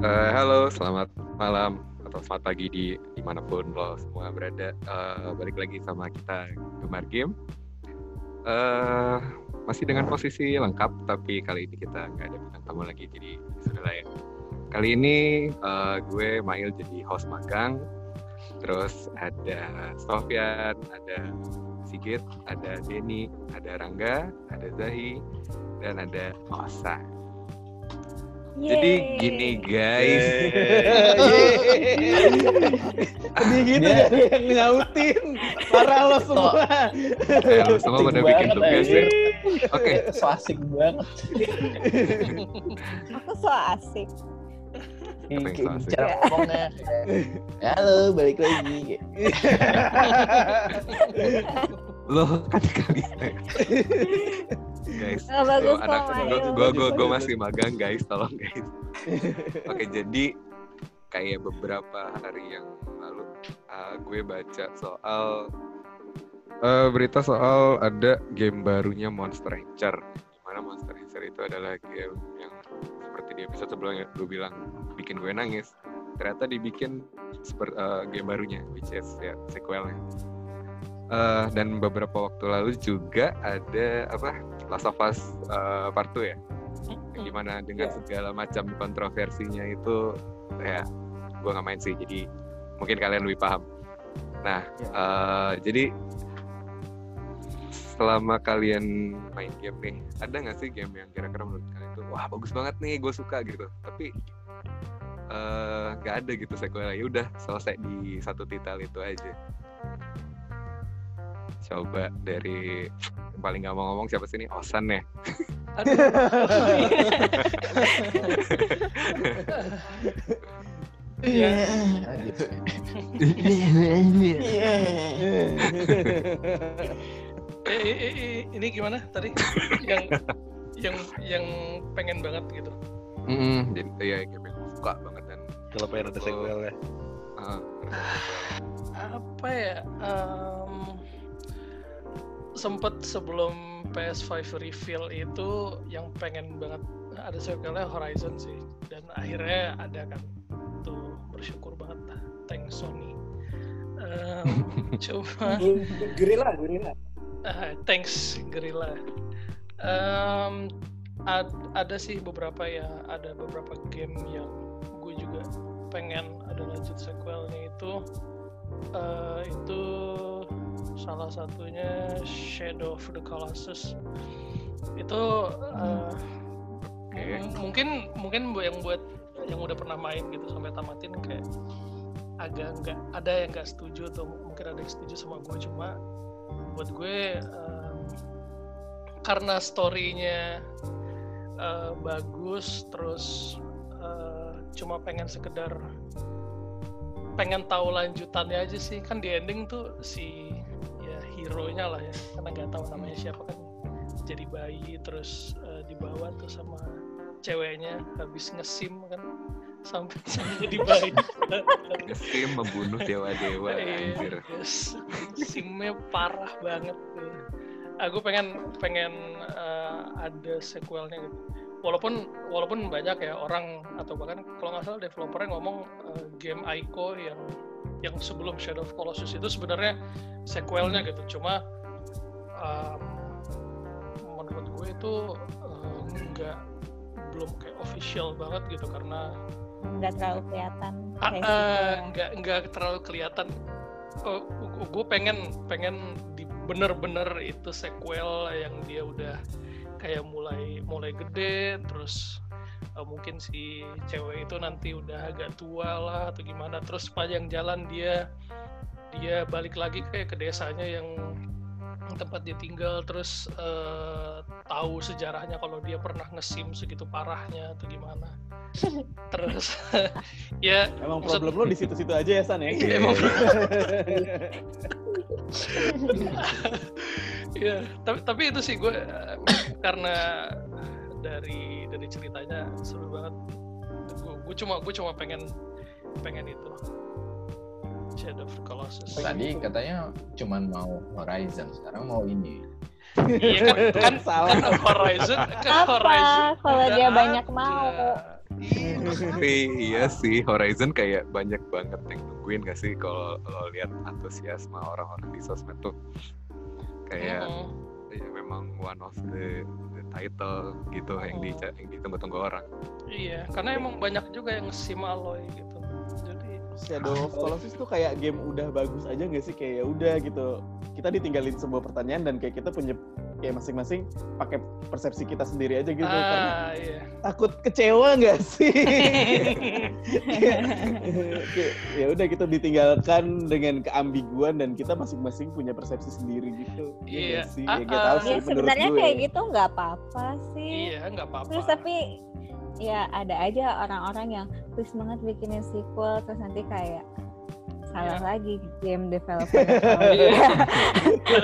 Uh, halo, selamat malam atau selamat pagi di di mana pun lo semua berada. Uh, balik lagi sama kita Gemar Game. Uh, masih dengan posisi lengkap, tapi kali ini kita nggak ada bintang tamu lagi, jadi sudah ya. Kali ini uh, gue Mail jadi host magang, terus ada Sofian, ada Sigit, ada Denny, ada Rangga, ada Zahi, dan ada Osa. Jadi gini guys. Jadi gitu ya yang nyautin. Parah lo semua. Eh, lo semua pada bikin tugas ya. Oke. So asik banget. Aku so asik. Cara ngomongnya. kayak, Halo, balik lagi. Lo kan kali guys. Bagus kok, anak gue gue gue masih magang guys, tolong guys. Oke, jadi kayak beberapa hari yang lalu uh, gue baca soal uh, berita soal ada game barunya Monster Rancher. Di mana Monster Rancher itu adalah game yang seperti di episode sebelumnya gue bilang bikin gue nangis. Ternyata dibikin seperti game barunya, which is ya sequelnya. Uh, dan beberapa waktu lalu juga ada apa Last of Us uh, Part 2 ya? Yang di mana dengan segala macam kontroversinya itu ya gue nggak main sih jadi mungkin kalian lebih paham. Nah uh, jadi selama kalian main game nih ada nggak sih game yang kira-kira menurut kalian itu wah bagus banget nih gue suka gitu? Tapi eh, nggak ada gitu sequelnya. Ya udah selesai di satu titel itu aja coba dari yang paling gak mau ngomong siapa sih ini Osan ya Iya. Ini gimana tadi? yang yang yang pengen banget gitu. Mm, jadi ya gue suka banget dan Kalau pengen ada sequel ya. uh, Apa ya? em, sempet sebelum PS5 reveal itu yang pengen banget ada sequelnya Horizon sih dan akhirnya ada kan tuh bersyukur banget lah thanks Sony Em, cuma Gorilla, gorilla. Ah, thanks Gorilla. Em, ad- ada sih beberapa ya, ada beberapa game yang gue juga pengen ada lanjut sequelnya itu. eh, itu salah satunya Shadow of the Colossus. Itu m- mungkin mungkin yang buat yang udah pernah main gitu sampai tamatin kayak agak nggak ada yang nggak setuju atau mungkin ada yang setuju sama gue cuma buat gue em, karena storynya eh, bagus terus eh, cuma pengen sekedar pengen tahu lanjutannya aja sih kan di ending tuh si hero nya lah ya karena nggak tahu namanya siapa kan jadi bayi terus eh, dibawa tuh sama ceweknya habis ngesim kan sampai jadi bayi Steam membunuh dewa-dewa Iya, anjir yes. simnya parah banget tuh. Aku pengen pengen eh, ada sequelnya gitu. Walaupun walaupun banyak ya orang atau bahkan kalau nggak salah developernya ngomong eh, game Ico yang yang sebelum Shadow of Colossus itu sebenarnya sequelnya gitu. Cuma em, menurut gue itu eh, nggak belum kayak official banget gitu karena Nggak terlalu kelihatan. Ah, ah, sequel. nggak nggak terlalu kelihatan. Oh, gue pengen pengen di bener-bener itu sequel yang dia udah kayak mulai mulai gede terus eh, mungkin si cewek itu nanti udah agak tua lah atau gimana. Terus sepanjang jalan dia dia balik lagi kayak ke desanya yang tempat dia tinggal. Terus eh, tahu sejarahnya kalau dia pernah ngesim segitu parahnya atau gimana. Terus ya Emang Maksud- problem lo di situ-situ aja ya San ya. Iya, emang Iya, tapi tapi itu sih gue karena dari dari ceritanya seru banget. Gue, cuma gue cuma pengen pengen itu Shadow of the Colossus. Tadi katanya cuman mau Horizon, sekarang mau ini. Iya kan, kan, Salah. kan Horizon, kan Apa Horizon kalau udah dia banyak ada. mau? Iya, Tapi iya sih Horizon kayak banyak banget yang nungguin gak sih kalau lo lihat antusiasme orang-orang di sosmed tuh kayak Mm. ya memang one of the, the title gitu yang di yang ditunggu-tunggu orang. Iya, karena emang banyak juga yang sim Aloy gitu. Shadow of Colossus tuh kayak game udah bagus aja nggak sih? Kayak ya udah gitu. Kita ditinggalin sebuah pertanyaan dan kayak kita punya kayak masing-masing pakai persepsi kita sendiri aja gitu. Karena ah iya. takut kecewa nggak sih? Ya udah kita ditinggalkan dengan keambiguan dan kita masing-masing punya persepsi sendiri gitu. Iya. nggak sih? Ah, ya nggak tahu ah. sih ya menurut sebenarnya gue. kayak gitu nggak apa-apa sih. Iya, nggak apa-apa. terus tapi ya ada aja orang-orang yang please banget bikinin sequel terus nanti kayak salah Iya. lagi game developer Iya.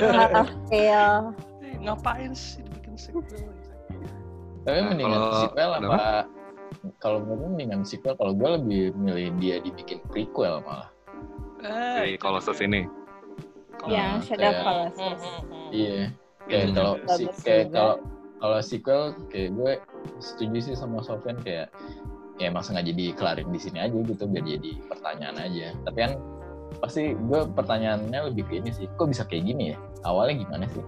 malah fail ngapain sih dibikin sequel? Tapi Nah, mendingan kalau- sequel apa? kenapa? Kalau menurut gue mendingan sequel. Kalau gue lebih milih dia dibikin prequel malah. Eh, itu Colossus juga. ini. Kalau- yang Hmm, Shadow kayak- Colossus. Iya. Kayak Hmm. kalau si, kayak kalau kalau sequel kayak gue setuju sih sama Sofian kayak ya emang sengaja dikelarin di sini aja gitu biar jadi pertanyaan aja. Tapi kan pasti gue pertanyaannya lebih ke ini sih. Kok bisa kayak gini ya? Awalnya gimana sih?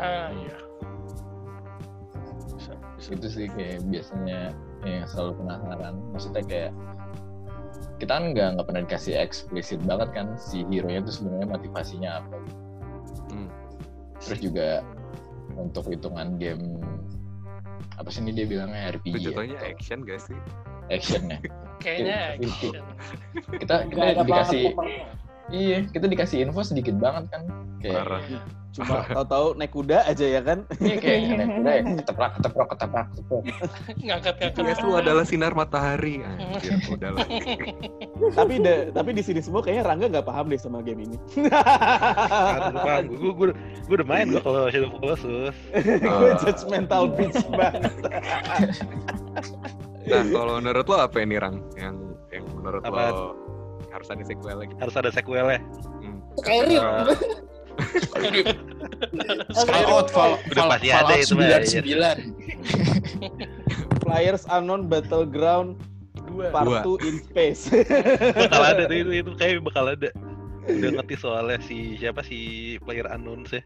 Ah, iya. Bisa, bisa. Itu sih kayak biasanya yang selalu penasaran. Maksudnya kayak kita kan nggak nggak pernah dikasih eksplisit banget kan si hero nya itu sebenarnya motivasinya apa. Hmm. Terus juga untuk hitungan game apa sih ini dia bilangnya Itu RPG ya? jatuhnya action gak sih? action ya. Kayaknya action. Kita kita dikasih iya kita dikasih info sedikit banget kan kayak Parah. cuma tahu-tahu naik kuda aja ya kan iya kayak naik kuda ya keteprak keteprak keteprak keteprak. Ngangkat-ngangkat. Itu adalah sinar matahari. Anjir, udah lah. tapi de, tapi di sini semua kayaknya Rangga nggak paham deh sama game ini Aduh, paham. Gue gue gue udah main gue kalau Shadow of Colossus. gue judgmental bitch banget Nah, kalau menurut lo apa ini Rang? Yang yang menurut Apa? lo harus ada sequel lagi? Harus ada sequelnya. Hmm. Skyrim Eh, Fallout Fall- Udah pasti ada Fallout itu, Mbak. 99 Flyers Unknown Battleground Dua. Part Dua. 2 in Space bakal ada tuh itu, itu kayak bakal ada. Udah ngerti soalnya si siapa si player unknown sih.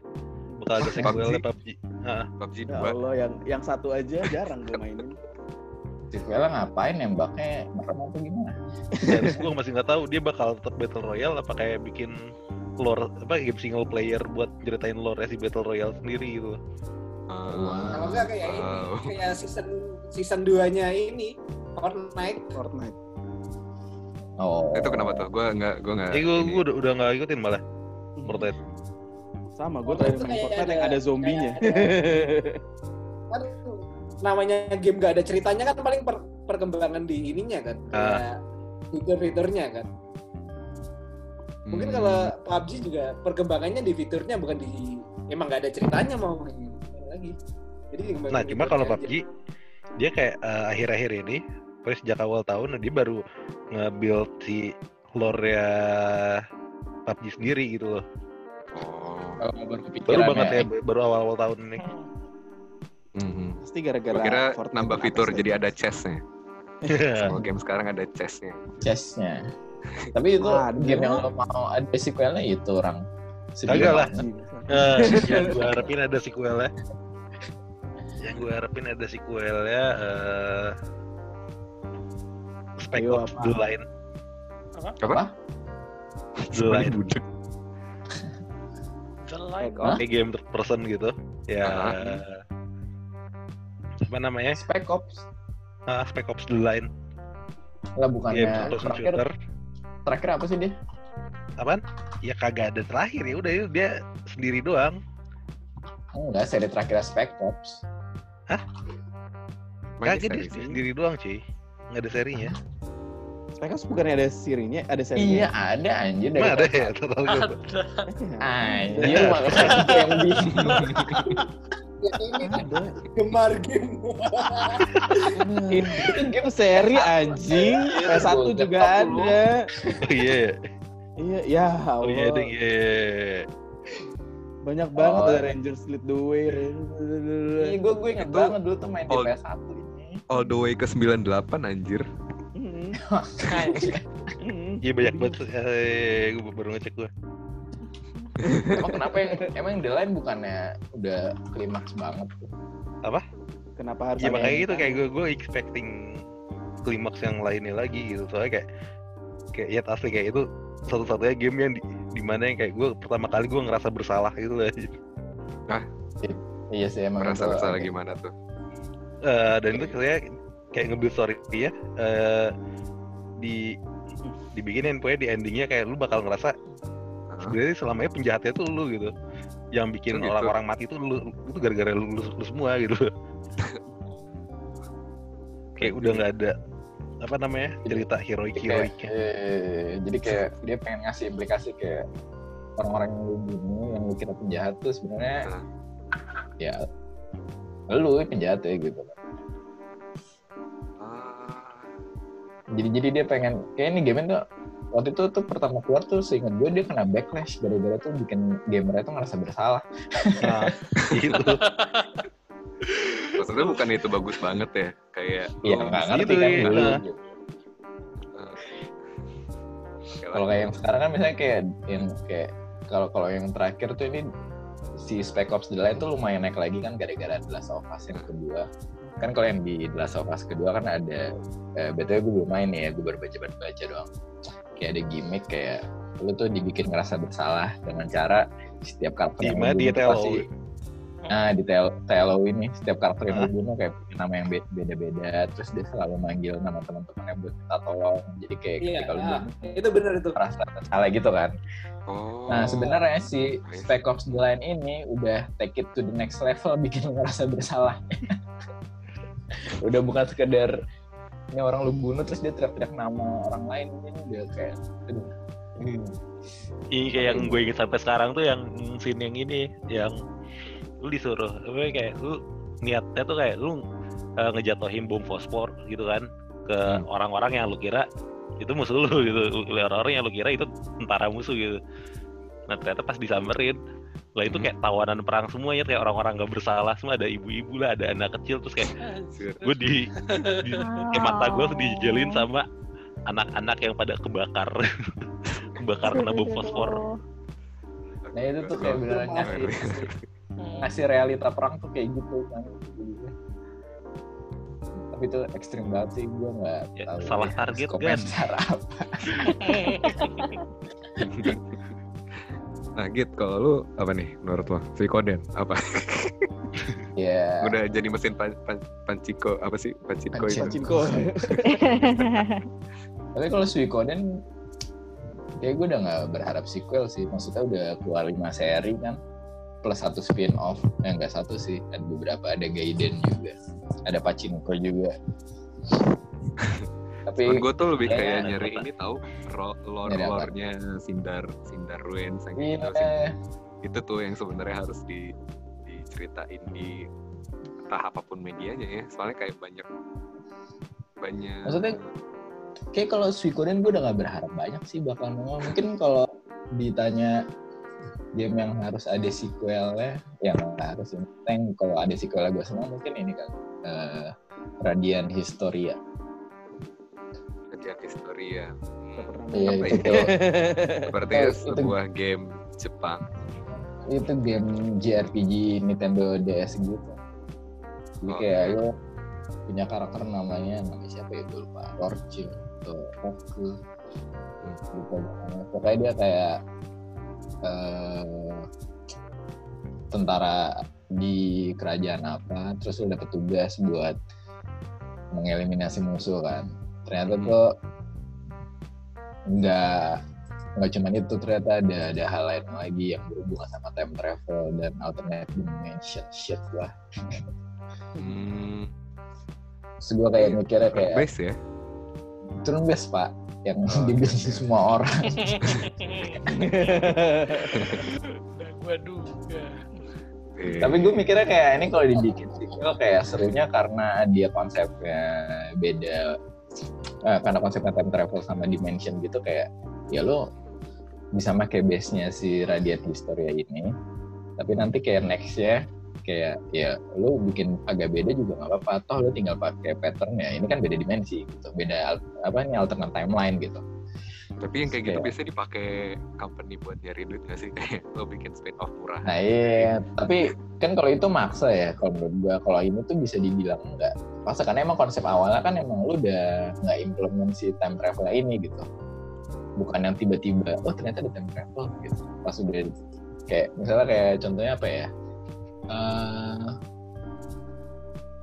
Bakal ada sequelnya PUBG. Heeh. PUBG ya 2. Allah yang yang satu aja jarang gue mainin sequelnya ngapain nembaknya merem apa gimana Dan gue masih nggak tahu dia bakal tetap battle royale apa kayak bikin lore apa game single player buat ceritain lore si battle royale sendiri gitu. Ah, Kalau enggak kayak ini, wow. kayak season season 2-nya ini Fortnite. Fortnite oh Itu kenapa tuh? Gue nggak, gue nggak. Eh gue udah, udah nggak ikutin malah Fortnite. sama gue terakhir tuh main Fortnite ada- yang ada zombinya Kan namanya game gak ada ceritanya kan paling per- perkembangan di ininya kan. Kayak fitur-fiturnya kan. Mungkin Hmm. kalau PUBG juga perkembangannya di fiturnya bukan di emang gak ada ceritanya mau lagi. Jadi Nah cuma kalau aja. PUBG dia kayak eh, akhir-akhir ini, terus sejak awal tahun dia baru nge-build si lore ya PUBG sendiri gitu loh. Oh. baru Baru kepikiran banget ya, ya, baru awal-awal tahun ini. Mhm. pasti gara-gara Gue kira Fortnite nambah apa fitur jadi ada chestnya. Iya. Semua game sekarang ada chestnya. chestnya tapi itu Ada. game yang lo mau ada sequelnya itu orang Kagak lah. Eh, yang gue harapin ada sequelnya. Yang gue harapin ada sequelnya eh Spec Ayo, Ops apa? The Line. Apa? The Line. The. Hah? Kayak game third person gitu. Ya. Ah. Apa namanya? Spec Ops Ah, Spec Ops The Line. lah bukannya Game person terakhir shooter. terakhir apa sih dia Apaan? Ya kagak ada terakhir ya udah itu dia sendiri doang. enggak seri terakhir Spec Ops Main Kagak dia sih. sendiri doang cuy. Nggak ada serinya. Specos bukannya ada serinya ada iya serinya ada anjir dari ada Ops ya total gue. Ada. anjir makanya yang bingung Ya, ini kan ada gemar game. itu game seri anjing PS1 juga ada Oh iya. ya. iya ya Oh iya Allah ding. Iya. Banyak banget Oh. ada Rangers Lead the Way. Iya, gue gue inget banget dulu tuh main di Oh. PS1 ini. All the way ke 98 anjir. Mm, mm. Iya banyak banget. Eh, gue baru ngecek gue. Emang kenapa yang emang The Line bukannya udah klimaks banget tuh? Kenapa harus Iya ada makanya yang gitu kayak gue gue expecting klimaks yang lainnya lagi gitu. Soalnya kayak kayak ya asli kayak itu satu-satunya game yang di, di mana yang kayak gue pertama kali gue ngerasa bersalah gitu lah. Iya sih emang Merasa bersalah agak- gimana tuh? Eh, dan itu kayak kayak nge-build story dia eh di dibikinin pokoknya di endingnya kayak lu bakal ngerasa Sebenarnya selamanya penjahatnya tuh lu gitu. Yang bikin Oh, gitu. orang-orang mati tuh lu itu gara-gara lu, lu, lu semua gitu. Kayak udah nggak ada apa namanya cerita heroik kayak, heroiknya eh, jadi kayak dia pengen ngasih implikasi kayak orang-orang yang lu bunuh yang lu kira penjahat tuh sebenarnya Hah. ya lu penjahat ya gitu. Ah, jadi jadi dia pengen kayak ini game tuh waktu itu tuh pertama keluar tuh seingat gue dia kena backlash gara-gara tuh bikin gamer itu ngerasa bersalah nah gitu maksudnya bukan itu bagus banget ya? Kayak Iya lu nggak ngerti gitu, kan iya. dulu Nah. gitu. kayak kalau kayak yang sekarang kan misalnya kayak yang kayak kalau kalau yang terakhir tuh ini si Spec Ops The Line tuh lumayan naik lagi kan gara-gara The Last of Us yang kedua kan kalau yang di The Last of Us kedua kan ada eh, btw gue belum main nih ya gue baru baca baca doang kayak ada gimmick kayak lu tuh dibikin ngerasa bersalah dengan cara setiap karakter yang lu TLO? pasti nah di TL, TLO ini setiap karakter yang Ah. lu bunuh kayak punya nama yang be- beda-beda terus dia selalu manggil nama teman-temannya buat minta tolong jadi kayak Iya, ketika lu ah, bunuh itu bener itu. merasa bersalah gitu kan Oh. Nah sebenarnya si. Spec Ops The Line ini udah take it to the next level bikin lu ngerasa bersalah. udah bukan sekedar ini orang lu bunuh terus dia teriak-teriak nama orang lain ini udah kayak aduh. Hmm. Ini kayak yang gue inget sampai sekarang tuh yang scene yang ini yang lu disuruh apa kayak lu niatnya tuh kayak lu eh, ngejatuhin bom fosfor gitu kan ke Hmm. orang-orang yang lu kira itu musuh lu gitu orang-orang yang lu kira itu tentara musuh gitu nah ternyata pas disamperin lah itu Hmm. kayak tawanan perang semuanya kayak orang-orang gak bersalah semua ada ibu-ibu lah ada anak kecil terus kayak gue di, di kayak mata gue dijelin sama anak-anak yang pada kebakar. Kebakar kena bom fosfor. Nah itu tuh kayak beneran ngasih, ngasih realita perang tuh kayak gitu kan. Tapi itu ekstrim banget sih gue nggak Ya, tahu salah ya, target, apa. Nah, Git, kalau lu apa nih menurut lo? Suikoden apa? Ya. Udah jadi mesin pan, pan, panciko apa sih? Panciko itu. Pachinko. Tapi kalau Suikoden kayak gue udah nggak berharap sequel sih. Maksudnya udah keluar lima seri kan. Plus satu spin off. Eh nggak satu sih. Ada beberapa. Ada Gaiden juga. Ada Pachinko juga. Tapi Gue tuh lebih Kayaknya kayak ada nyari ini tahu lore Nyari apa? lore-nya Sindar Sindar Ruins yang gitu, Sindar- itu tuh yang sebenarnya harus di diceritain di entah apa pun medianya ya. Soalnya kayak banyak banyak Maksudnya kayak kalau Suikoden gue udah nggak berharap banyak sih bakal nongol. Mungkin kalau ditanya game yang harus ada sequelnya, yang nggak harus yang penting kalau ada sequelnya gue senang mungkin ini kan eh, Radiant Historia. History ya. Iya, Apa itu, itu? Berarti Oh, itu- sebuah game Jepang. itu game JRPG Nintendo DS gitu. Jadi Oh, kayak lo punya karakter namanya namanya siapa ya gue lupa Lorche atau Roku lupa namanya. pokoknya dia kayak eh, tentara di kerajaan apa terus lo dapet tugas buat mengeliminasi musuh kan ternyata Hmm. tuh nggak nggak cuma itu ternyata ada ada hal lain lagi yang berhubungan sama time travel dan alternate dimension shit lah Hmm, Terus gue kayak mikirnya kayak base ya. turun base pak yang Oh, dibikin oke. semua orang Udah gua duga. Eh, tapi gue mikirnya kayak ini kalau dibikin sequel kayak serunya karena dia konsepnya beda Eh, karena konsepnya time travel sama dimension gitu kayak ya lo bisa pakai base nya si Radiant Historia ini tapi nanti kayak nextnya kayak ya lu bikin agak beda juga nggak apa-apa. Toh lu tinggal pakai pattern ya ini kan beda dimensi gitu beda apa ini alternate timeline gitu Tapi yang kayak gitu Kayak- biasanya dipakai company buat nyari duit nggak sih? Kayak lo bikin spin off murah. nah iya tapi kan kalau itu maksa ya kalau menurut gua kalau ini tuh bisa dibilang enggak maksa karena emang konsep awalnya kan emang lu udah nggak implement si time travel ini gitu. Bukan yang tiba-tiba oh ternyata ada time travel gitu. Pas udah kayak misalnya kayak contohnya apa ya? Eh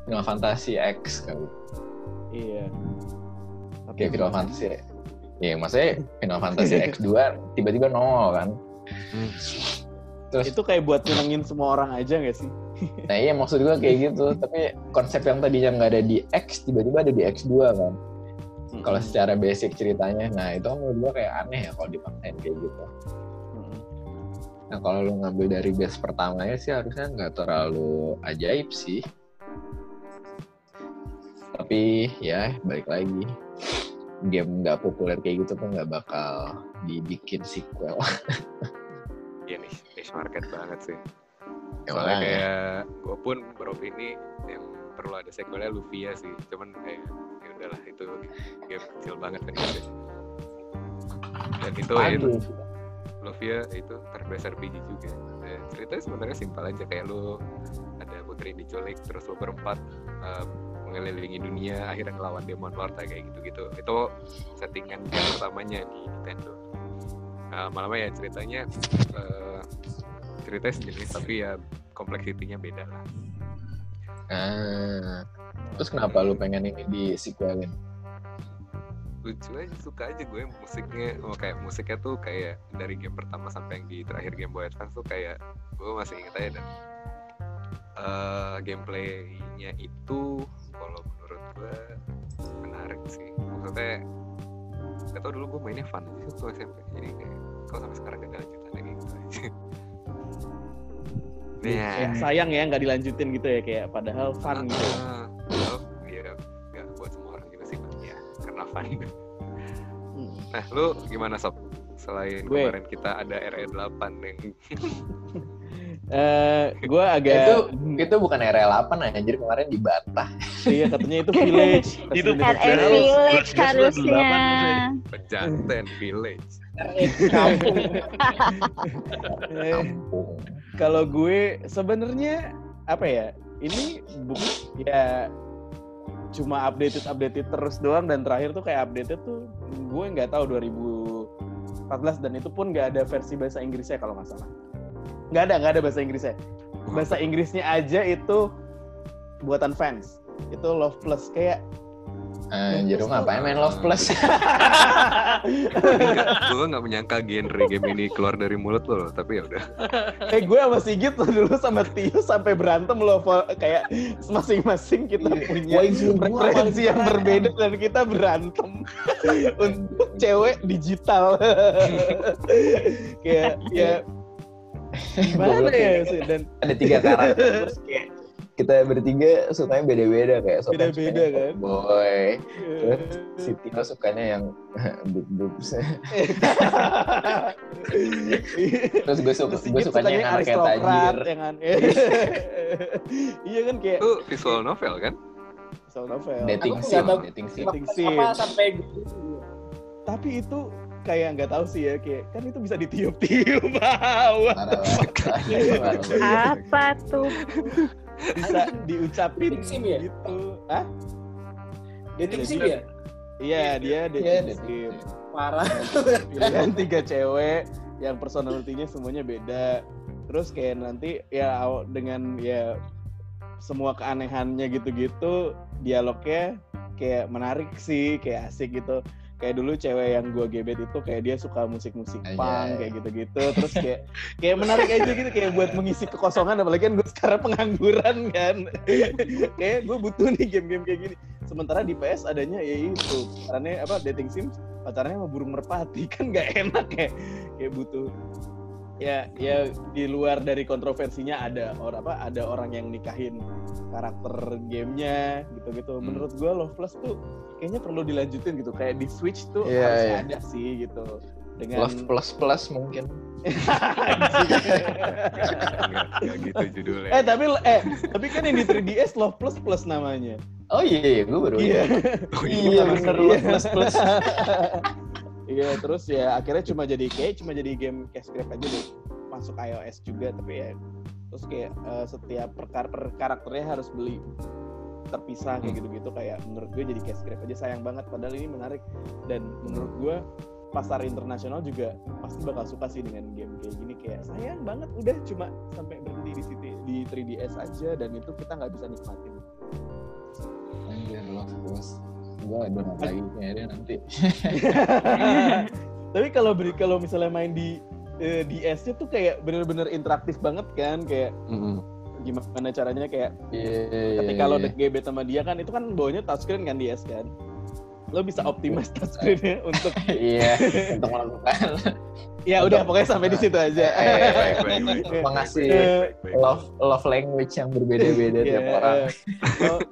Final Fantasy X kali. Iya. kayak Final Fantasy ya maksudnya Final Fantasy X2 tiba-tiba nol kan? Hmm. terus Itu kayak buat nyenengin semua orang aja nggak sih? nah iya maksud gue kayak gitu. Tapi konsep yang tadinya nggak ada di X tiba-tiba ada di X2 kan? Kalau secara basic ceritanya. Nah itu menurut gue kayak aneh ya kalau dipaksain kayak gitu. Mm-mm. nah kalau lu ngambil dari base pertamanya sih harusnya nggak terlalu ajaib sih. Tapi ya balik lagi game nggak populer kayak gitu tuh nggak bakal dibikin sequel Iya nih, niche market banget sih. Ya, Soalnya kayak gue pun beropini yang perlu ada sequelnya Luvia sih. Cuman kayak ya udahlah itu game kecil banget kan gitu. Dan itu ya, itu Aduh. Luvia itu terbesar RPG juga. Ceritanya sebenarnya simpel aja kayak lu ada putri diculik terus lu berempat eh, mengelilingi dunia akhirnya ngelawan demon lord kayak gitu-gitu. Itu settingan game pertamanya di Nintendo. Nah, malamnya ya ceritanya eh, ceritanya sejenis tapi ya kompleksitinya beda lah. Ah. terus kenapa lu pengen ini di sequelin lucu aja suka aja gue musiknya oh kayak musiknya tuh kayak dari game pertama sampai yang di terakhir Game Boy Advance tuh kayak gue masih inget aja dan eh, gameplaynya itu kalau menurut gue menarik sih maksudnya gak tau dulu gue mainnya fun aja sih waktu SMP jadi kayak kalau sampai sekarang gak ada lanjutannya kayak gitu aja Kayak Nah, sayang ya nggak dilanjutin gitu ya kayak padahal fun gitu. Ah, padahal ya gak buat semua orang juga sih ya karena fun Hmm. Nah, lu gimana sob? Selain Gue. kemarin kita ada RE8 yang Eh, gue agak itu itu bukan area 8 anjir kemarin dibantah iya katanya itu village. Itu Jelas, Village. harusnya. pejanten village. kampung. Kampung kalau gue sebenarnya apa ya ini buku ya cuma updated updated terus doang dan terakhir tuh kayak updated tuh gue nggak tahu 2014 dan itu pun nggak ada versi bahasa Inggrisnya kalau nggak salah nggak ada nggak ada bahasa Inggrisnya. Bahasa Inggrisnya aja itu buatan fans. Itu Love Plus kayak anjir lu ngapain main Love Plus? Gue nggak menyangka genre game ini keluar dari mulut lo, loh, tapi ya udah. eh gue sama Sigit tuh dulu sama Tio sampai berantem loh kayak masing-masing kita punya gua preferensi paling yang berbeda dan kita berantem untuk cewek digital. Kayak ya gimana ya sih? Dan ada tiga karakter terus kayak kita bertiga sukanya beda-beda kayak Sofyan Beda-beda, sukanya kan? boy terus si Tio sukanya yang boob boobs. Terus gue suka gue sukanya yang tajir aristokrat yang aneh iya kan kayak Itu visual novel kan? soal novel. Dating tahu. dating sim Dating sampai gitu? Tapi itu kayak nggak tahu sih ya kayak kan itu bisa ditiup-tiup. Bawah Parah banget. Apa tuh? bisa diucapin sim ya? gitu. Ah dating sim ya? Iya dia Iya, dating sim parah. Pilihan tiga cewek yang personalitinya semuanya beda. Terus kayak nanti ya dengan ya semua keanehannya gitu-gitu dialognya kayak menarik sih kayak asik gitu kayak dulu cewek yang gua gebet itu kayak dia suka musik-musik Anjay. punk kayak gitu-gitu. Terus kayak kayak menarik aja gitu kayak buat mengisi kekosongan. Apalagi kan gue sekarang pengangguran kan. Kayak gue butuh nih game-game kayak gini. Sementara di PS adanya ya itu. Karena apa dating sim pacarnya sama burung merpati. Kan nggak enak ya. Kayak butuh ya ya di luar dari kontroversinya ada orang apa ada orang yang nikahin karakter gamenya gitu-gitu Hmm. menurut gua Love Plus tuh kayaknya perlu dilanjutin gitu kayak di Switch tuh Iya, harus iya. ada sih gitu dengan Love plus plus mungkin. Gitu judulnya. eh tapi eh tapi kan yang di 3DS Love Plus Plus namanya. Oh iya, iya gue baru. Iya. Oh, Iya bener Love plus plus. Iya, terus ya akhirnya cuma jadi kayak cuma jadi game cash grab aja deh. Masuk iOS juga tapi ya terus kayak eh, setiap per, per karakternya harus beli terpisah kayak Hmm. gitu-gitu kayak menurut gue jadi cash grab aja sayang banget padahal ini menarik dan menurut gue pasar internasional juga pasti bakal suka sih dengan game kayak gini kayak sayang banget udah cuma sampai berhenti di situ di 3DS aja dan itu kita nggak bisa nikmatin Anjir. Gue download lagi kayaknya nanti. Tapi kalau beri kalau misalnya main di eh, DS-nya tuh kayak bener-bener interaktif banget kan kayak Mm-mm. gimana caranya kayak Iya. ketika lo dek gebet sama dia kan itu kan bawahnya touchscreen kan DS kan lo bisa optimize touchscreen-nya untuk Iya, untuk melakukan ya udah pokoknya sampai di situ aja Eh, Baik, baik, baik. mengasih Eh, Baik, baik. love love language yang berbeda-beda tiap Iya. orang. Lo-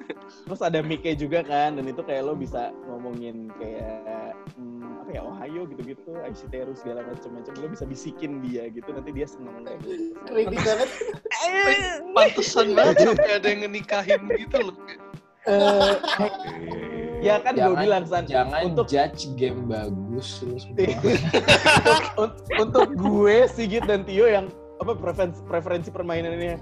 terus ada mic-nya juga kan dan itu kayak lo bisa ngomongin kayak hmm, apa ya Ohio gitu-gitu Aishiteru segala macam-macam lo bisa bisikin dia gitu nanti dia seneng kayak gitu. Creepy banget. Pantesan banget sampai ada yang ngenikahin gitu loh. Iya, iya, iya. ya kan gue bilang San. Jangan untuk judge game bagus terus. untuk, untuk gue Sigit dan Tio yang apa preferensi, preferensi permainannya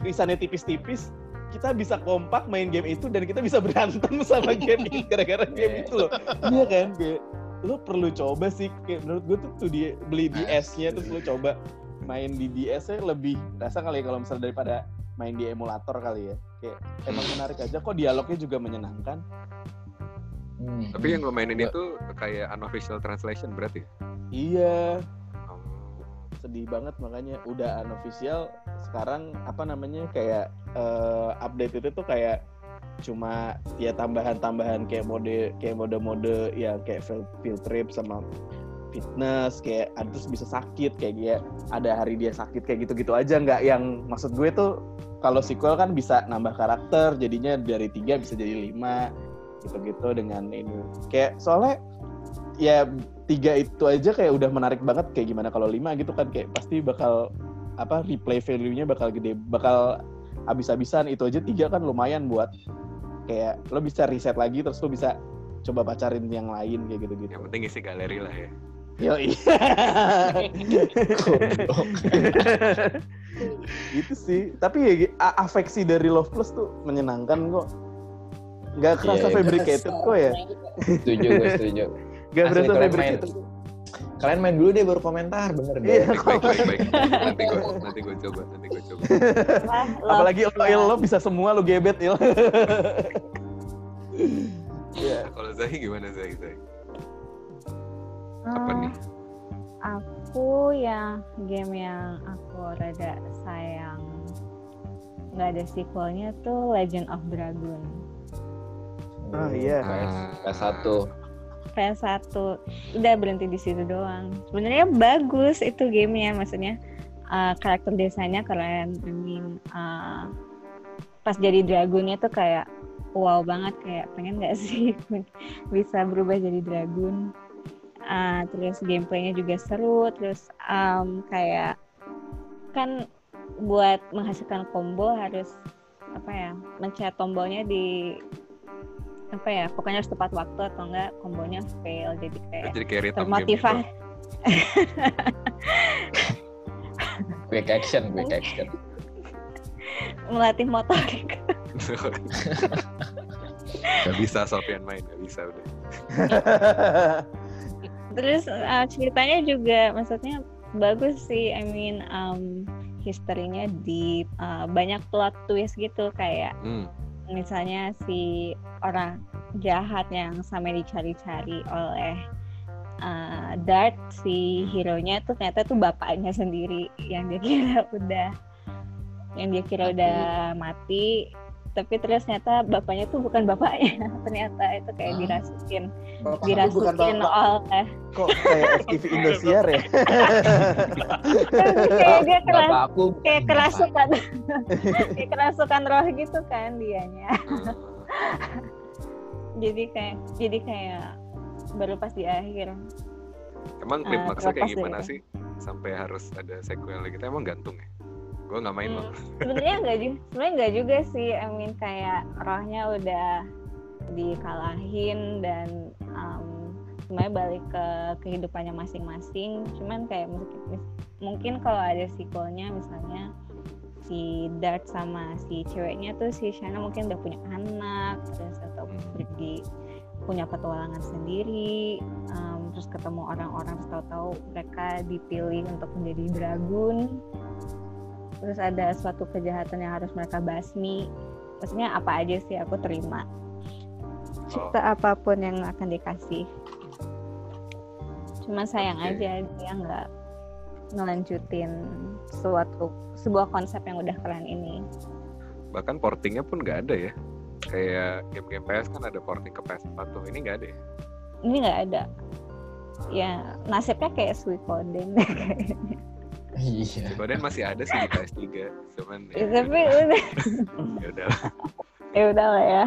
tulisannya tipis-tipis kita bisa kompak main game itu dan kita bisa berantem sama game ini gara-gara game itu loh. Iya kan kayak lo perlu coba sih kayak menurut gue tuh tuh dia beli DS-nya terus lo coba main di DS-nya lebih rasa kali ya kalau misalnya daripada main di emulator kali ya. Kayak emang menarik aja. Kok dialognya juga menyenangkan? Hmm. Tapi yang lo mainin itu kayak unofficial translation berarti? iya. Oh. sedih banget makanya. Udah unofficial sekarang apa namanya kayak eh, update itu tuh kayak cuma ya tambahan-tambahan kayak mode kayak mode-mode ya kayak field, field trip sama fitness kayak ada terus bisa sakit kayak dia ada hari dia sakit kayak gitu-gitu aja. Nggak yang maksud gue tuh kalau sequel kan bisa nambah karakter jadinya dari tiga bisa jadi lima gitu-gitu dengan ini kayak soalnya ya tiga itu aja kayak udah menarik banget kayak gimana kalau lima gitu kan kayak pasti bakal apa replay value-nya bakal gede bakal habis-habisan itu aja tiga kan lumayan buat kayak lo bisa reset lagi terus lo bisa coba pacarin yang lain kayak gitu-gitu. Yang penting isi galeri lah ya. Yo iya. Gitu sih. Tapi ya a- afeksi dari Love Plus tuh menyenangkan kok. Gak kerasa Iya, fabricated kok ya. setuju gue setuju. Gak berasa kalian main, fabricated. kalian main dulu deh baru komentar bener deh. Iya. Baik, baik, baik. Nanti gue nanti gue coba, nanti gue coba. Apalagi lo, Il, lo bisa semua lo gebet Il. Iya. Kalau Zahi gimana Zahi? Zahi? Apa nih? Aku yang game yang aku rada sayang nggak ada sequelnya tuh Legend of Dragon. Ah, iya. PS satu. PS1 udah berhenti di situ doang. Sebenarnya bagus itu gamenya, maksudnya uh, karakter desainnya keren. I mean, uh, pas jadi dragonnya tuh kayak wow banget kayak pengen nggak sih bisa berubah jadi dragon. Uh, terus gameplaynya juga seru. Terus um, kayak kan buat menghasilkan combo harus apa ya mencet tombolnya di apa ya pokoknya harus tepat waktu atau enggak kombonya fail jadi kayak Jadi kayak game termotivasi Quick action, quick action. melatih motorik gitu. Gak bisa Sofian main, gak bisa udah. terus uh, ceritanya juga maksudnya bagus sih. I mean um, historinya di uh, banyak plot twist gitu kayak Hmm. misalnya si orang jahat yang sampai dicari-cari oleh uh, Dart si hero-nya tuh ternyata tuh bapaknya sendiri yang dia kira udah yang dia kira udah mati tapi terus ternyata bapaknya tuh bukan bapaknya ternyata itu kayak dirasukin Bapak dirasukin bapak. oleh Kok kayak FTV Indosiar ya? kayak dia keras aku kayak kerasukan kayak kerasukan roh gitu kan dianya jadi kayak jadi kayak baru pas di akhir Emang klimaksnya kayak terlepas gimana dari sih? Sampai harus ada sequel gitu. Emang gantung ya? Gue nggak main loh. Hmm, sebenarnya enggak juga sebenarnya enggak juga sih I mean kayak rohnya udah dikalahin dan um, semuanya balik ke kehidupannya masing-masing cuman kayak mungkin, mungkin kalau ada sequelnya misalnya si Dart sama si ceweknya tuh si Shana mungkin udah punya anak terus atau Hmm. pergi punya petualangan sendiri um, terus ketemu orang-orang terus tahu-tahu mereka dipilih untuk menjadi dragon terus ada suatu kejahatan yang harus mereka basmi maksudnya apa aja sih aku terima cerita apa pun yang akan dikasih cuma sayang Oke. aja dia nggak ngelanjutin suatu sebuah konsep yang udah keren ini Bahkan portingnya pun nggak ada ya. Kayak game-game PS kan ada porting ke PS4 tuh. Ini nggak ada ya? ini nggak ada ya nasibnya kayak Suikoden Iya. Suikoden masih ada sih di PS3. Cuman ya, ya, tapi udah ya udah. ya udah lah ya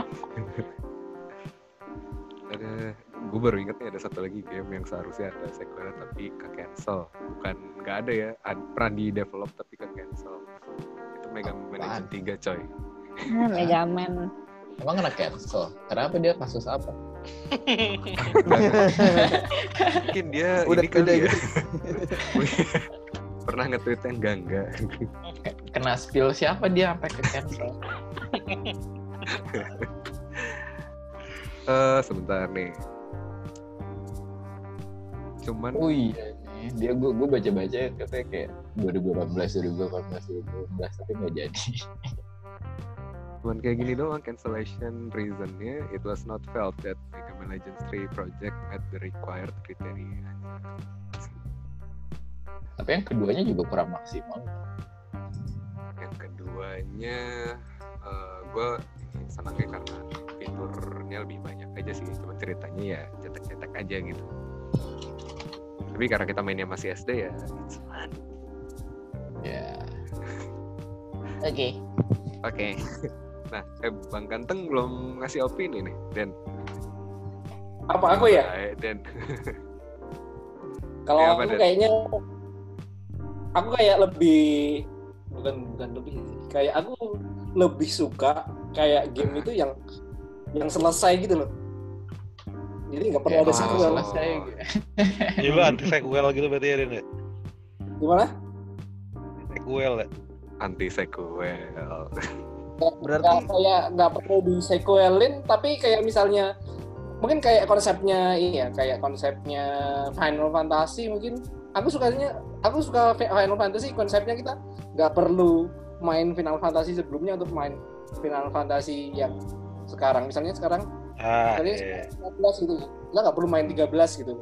Ada gue baru inget nih ada satu lagi game yang seharusnya ada sequelnya tapi ke cancel. Bukan nggak ada ya. Ad- pernah di develop tapi ke cancel. Itu Mega Man? Legend 3 coy. Ah, Mega Man Emang kena cancel? Kenapa dia kasus apa? Mungkin dia Udah- ini kali udah ya. pernah nge-tweet yang enggak enggak. Kena spill siapa dia sampai ke cancel? Eh sebentar nih. Cuman Oh iya nih, dia gue gue baca baca katanya kayak 2018 2018 2018 tapi nggak jadi. cuman kayak gini doang cancellation reasonnya it was not felt that Mega Man Legends 3 project met the required criteria. Tapi yang keduanya juga kurang maksimal. Yang keduanya gue senangnya karena fiturnya lebih banyak aja sih, cuman ceritanya ya cetek-cetek aja gitu. Tapi karena kita mainnya masih SD ya, it's fun. Ya. Oke. Oke. Nah, eh Bang Ganteng belum ngasih opini nih, Den. Apa aku ya? Eh, Den. Kalau Ya, apa, aku Dan? kayaknya aku kayak lebih bukan bukan lebih kayak aku lebih suka kayak game itu yang yang selesai gitu loh. Jadi nggak perlu Ya, ada oh, sequel. selesai. Lu anti sequel gitu berarti ya, Den? ya? Gimana? Sequel ya? Anti sequel. Berarti Nggak kayak nggak perlu di sequelin, tapi kayak misalnya mungkin kayak konsepnya ini ya, kayak konsepnya Final Fantasy mungkin. Aku sukanya, aku suka Final Fantasy konsepnya kita nggak perlu main Final Fantasy sebelumnya untuk main Final Fantasy yang sekarang. Misalnya sekarang Ah, Kalian iya. 14 gitu. Kita nggak perlu main 13 gitu.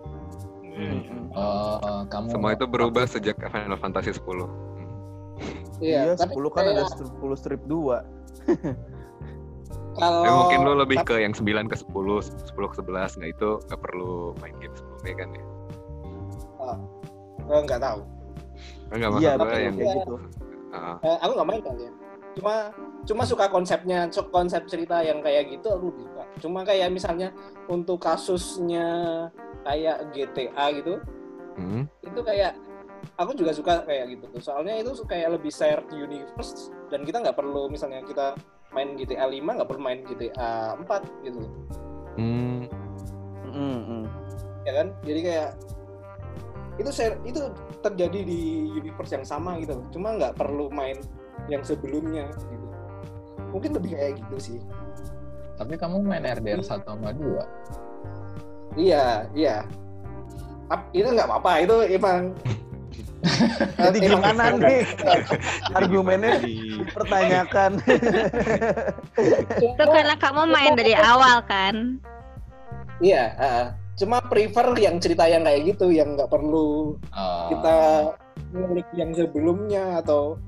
Hmm. Oh, kamu Semua itu berubah sejak Final Fantasy 10. iya, tapi 10 kan ada kayak 10 strip 2. Kalau Eh, mungkin lu lebih ke yang 9 ke 10, 10 ke 11 nggak itu nggak perlu main game sebelumnya kan ya? Oh, nggak tahu. Enggak maksud Iya, tapi yang kayak gitu. Eh, aku nggak main kali ya. Cuma cuma suka konsepnya, konsep cerita yang kayak gitu aku lebih suka. Cuma kayak misalnya untuk kasusnya kayak GTA gitu, hmm. itu kayak aku juga suka kayak gitu. Soalnya itu kayak lebih shared universe dan kita nggak perlu misalnya kita main GTA 5 nggak perlu main GTA 4 gitu. Hmm. Mm, mm. ya kan jadi kayak itu share itu terjadi di universe yang sama gitu cuma nggak perlu main yang sebelumnya gitu. Mungkin lebih kayak gitu sih. Tapi kamu main RDR 1 sama 2. iya iya. Ap- itu nggak apa-apa. Itu emang Jadi emang- gimana nih? argumennya Di- dipertanyakan. itu karena kamu main dari awal kan? Iya ah. Cuma prefer yang cerita yang kayak gitu yang nggak perlu Oh, kita ngulik yang sebelumnya atau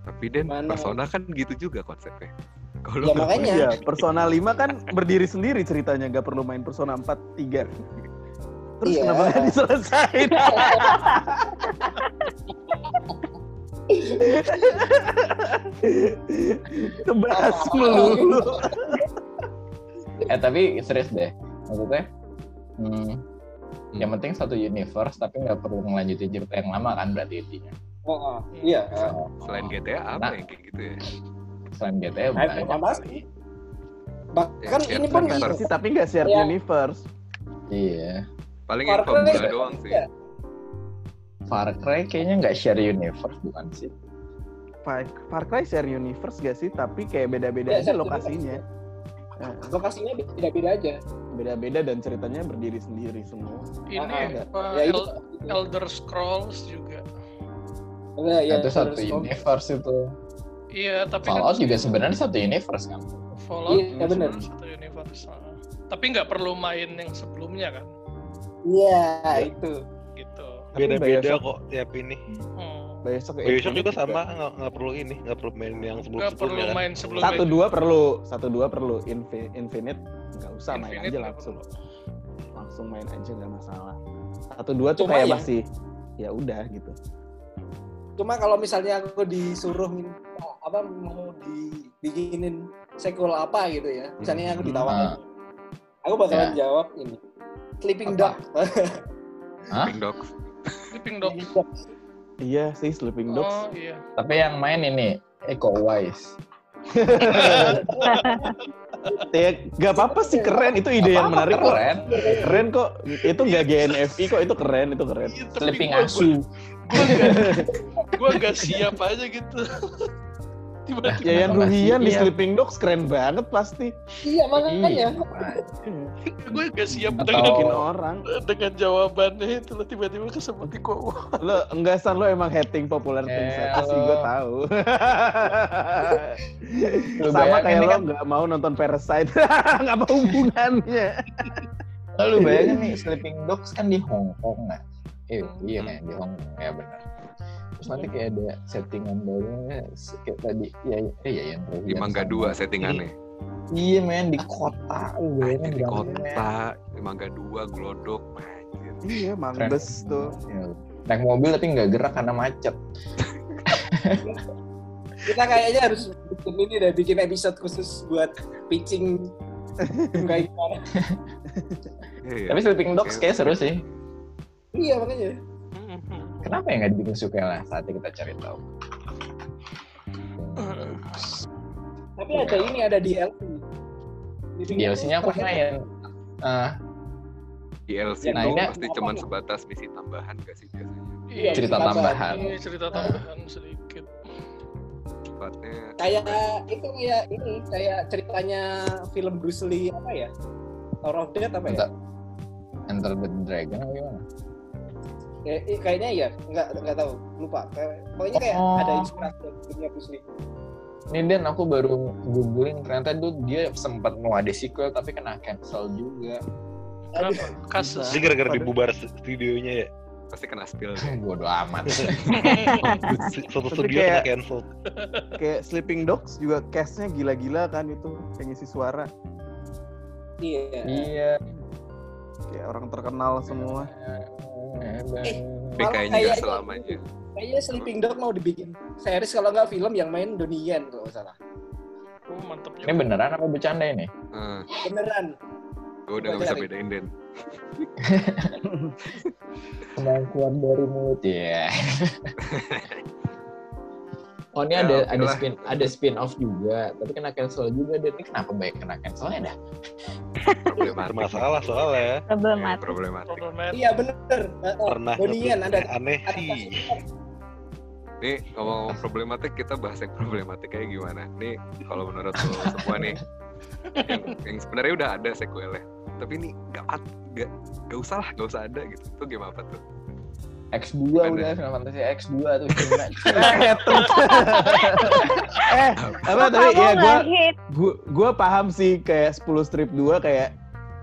Tapi Den, Mana? Persona kan gitu juga konsepnya. Kalau ya makanya Iya, Persona 5 kan berdiri sendiri ceritanya, nggak perlu main Persona 4 3. Terus Iya. kenapa nggak diselesain? Kebahas melulu. Eh tapi serius deh. Maksudnya hmm, yang penting satu universe tapi nggak perlu ngelanjutin cerita yang lama kan berarti intinya Oh, oh, iya. So, Selain GTA apa Nah. yang kayak gitu ya? selain GTA Final banyak kali. Bahkan Ya, ini pun universe. Sih, tapi nggak shared Iya. universe. iya Paling Far Cry doang sih. Far Cry kayaknya nggak share universe bukan sih Far, Far Cry share universe gak sih? Tapi kayak beda-beda aja share lokasinya. Eh, lokasinya beda-beda aja. Beda-beda dan ceritanya berdiri sendiri semua. Ini Ah, apa, Ya itu. El- Elder Scrolls juga. Nah, ya, itu satu terus- universe itu Iya, tapi Fallout kan juga sebenarnya satu universe kan Fallout Iya, bener. sebenarnya satu universe. Tapi nggak perlu main yang sebelumnya kan, Iya, itu. gitu. Beda-beda kok tiap ini. Hmm. Bioshock, Bioshock juga sama, nggak nggak perlu ini, nggak perlu main yang Nggak sebelum-sebelumnya perlu kan. main sebelum Satu dua perlu, satu dua perlu. Infi- Infinite nggak usah main aja nggak langsung. perlu. Langsung main aja nggak masalah. Satu dua tuh Cuma kayak ya- masih ya udah gitu. Cuma kalau misalnya aku disuruh apa mau dibikinin sequel apa gitu ya. Misalnya aku ditawarin. Aku bakalan Ya. jawab ini. Sleeping? Dog. Hah? Sleeping Dogs. Sleeping Dog. Iya sih Sleeping Dogs. Oh iya. tapi yang main ini Eko Wise Ya, gak apa-apa sih keren itu ide yang menarik kok. keren Keren kok. Itu gak GNFI kok itu keren itu keren. Iya, tapi Sleeping Asu Gua nggak, gua nggak siap aja gitu. Tiba-tiba Ya Ruhian di sih? Sleeping Dogs keren banget pasti. iya makanya. gue nggak siap Atau- dengan orang. dengan jawabannya itu loh tiba-tiba kesebut di kok. Lo enggak san lo emang hating popular things Eh, sih lo- gue tahu. Lu Sama kayak lo kan- nggak mau nonton Parasite. Nggak apa hubungannya. Lalu bayangin nih Sleeping Dogs kan di Hong Kong nggak? Eh, iya kayak di Hong Kong ya benar. Terus nanti kayak ada settingan barunya kayak tadi ya eh ya yang Di Mangga 2 settingannya. Iya men di kota lu bayangin Anjir, di kota, di Mangga 2 glodok. Anjir. Iya. Mangbes tuh. Ya, Naik mobil tapi nggak gerak karena macet. Kita kayaknya harus bikin ini deh, bikin episode khusus buat pitching kayak gimana. Iya. Tapi Sleeping Dogs Oke. kayak seru sih. Iya makanya. Kenapa ya nggak dibikin suka lah? Saatnya kita cari tahu. Tapi ada ini ada DLC. DLC-nya aku main. Ah, DLC Nah, itu ini- pasti cuman sebatas misi tambahan gak sih biasanya? Iya, cerita tambahan. tambahan. Ini cerita tambahan sedikit. Sifatnya Kayak itu kayak ini kayak ceritanya film Bruce Lee apa ya? Tower of Death apa ya? Enter, Enter the Dragon apa gimana? Kayak- eh, kayaknya ya, nggak nggak tahu, lupa. Kayak, pokoknya kayak Oh. ada inspirasi dari dunia Bruce Lee. Ini Dan aku baru googling ternyata tuh dia sempat mau ada sequel tapi kena cancel juga. Kenapa? Kasus. Jadi gara-gara dibubar studionya ya. pasti kena spill. Bodoh amat. Satu studio kayak- kena cancel. Kayak Sleeping Dogs juga cast-nya gila-gila kan itu. Kayak ngisi suara. Iya. iya. Kayak orang terkenal semua. Eh, Malah kayaknya gak kayaknya- selamanya. Kayaknya Sleeping Dog mau dibikin series kalau nggak film yang main Donian kalau nggak salah. Oh, mantep Ini beneran apa bercanda ini? Eh, Beneran. gue udah gak bisa bedain Den. Kemampuan dari mulut ya. Oh ini Ya, ada ada lah. spin ada spin off juga, tapi kena cancel juga. Dan ini kenapa banyak kena cancelnya dah? Problematik. Bermasalah soalnya. Ya, Problematik. problematik. Iya bener. Oh, Pernah Donian ada aneh ada sih. Nih ngomong problematik kita bahas yang problematik kayak gimana? Nih kalau menurut lo semua nih yang, yang sebenarnya udah ada sequelnya, tapi ini gak, gak, gak usah lah, gak usah ada gitu. Itu game apa tuh? X2 Ada. udah Final Fantasy X2 tuh cuma eh, eh, apa kamu ya hit? gua gua paham sih kayak 10 strip 2 kayak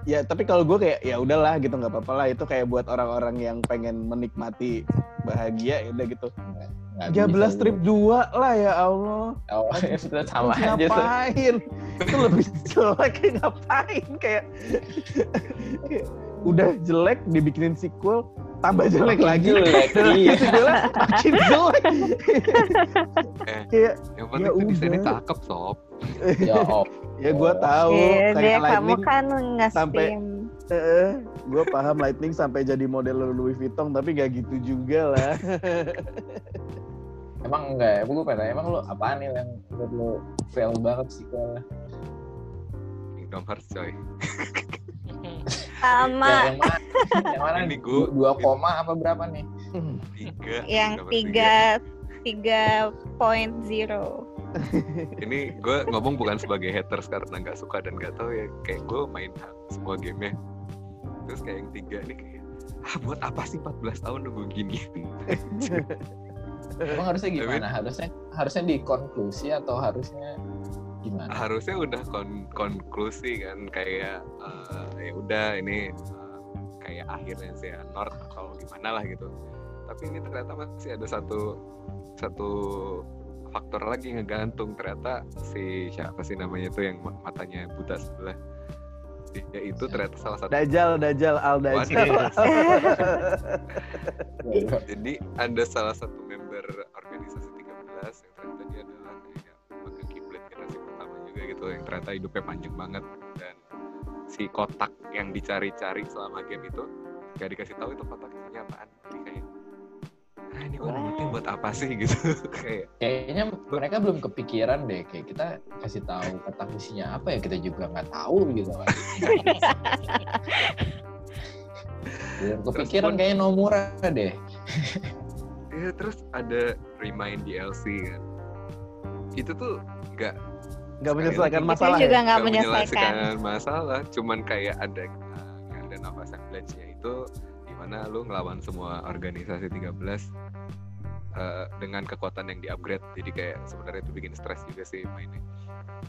ya tapi kalau gue kayak ya udahlah gitu nggak apa-apa lah. Itu kayak buat orang-orang yang pengen menikmati bahagia ya udah gitu. Nggak 13 bisa strip 2 lah ya Allah. Oh, itu sama Terus aja tuh. ngapain? Itu lebih jelek ngapain kayak udah jelek dibikinin sequel tambah jelek lagi jelek, iya. sequelnya makin jelek Eh. kayak Yang penting Ya tuh desainnya udah. cakep sob. Ya oh, ya gue tahu Iya, kayak dia kamu Lightning kan sampai-. Eh, gue paham Lightning sampai jadi model Louis Vuitton tapi gak gitu juga lah. Emang enggak ya? Gue pengen tanya, emang lu apaan nih yang menurut lu fail banget sih kalau Kingdom Hearts coy. Sama yang, yang mana? yang mana Ini nih? gua- Dua koma apa berapa nih? Tiga. yang tiga tiga point zero. Ini gue ngomong bukan sebagai haters karena nggak suka dan nggak tahu ya. Kayak gue main semua gamenya. Terus kayak yang tiga nih kayak ah buat apa sih 14 tahun nunggu gini Emang harusnya gimana? Harusnya harusnya dikonklusi atau harusnya gimana? harusnya udah kon- konklusi kan kayak eh, ya udah ini eh, kayak akhirnya sih ya, North atau gimana lah gitu tapi ini ternyata masih ada satu satu faktor lagi ngegantung ternyata si siapa sih namanya tuh yang ma- matanya buta sebelah dia itu ternyata salah satu Dajjal, Dajjal, Al Dajjal. jadi ada salah satu member juga gitu yang ternyata hidupnya panjang banget. Dan si kotak yang dicari-cari selama game itu gak dikasih tahu itu kotak isinya apaan. Jadi kayak ah ini orangnya buat apa sih? Gitu. Kayak Kayaknya mereka belum kepikiran deh, kayak kita kasih tahu kotak isinya apa ya kita juga nggak tahu gitu kan. belum kepikiran pun- kayaknya Nomura deh. ya terus ada remind DLC kan. Itu tuh gak Gak menyelesaikan Itu masalah juga ya? nggak nggak menyelesaikan. masalah cuman kayak ada uh, ada nama assemblage-nya itu di mana lu ngelawan semua organisasi 13 uh, dengan kekuatan yang di-upgrade jadi kayak sebenarnya itu bikin stres juga sih mainnya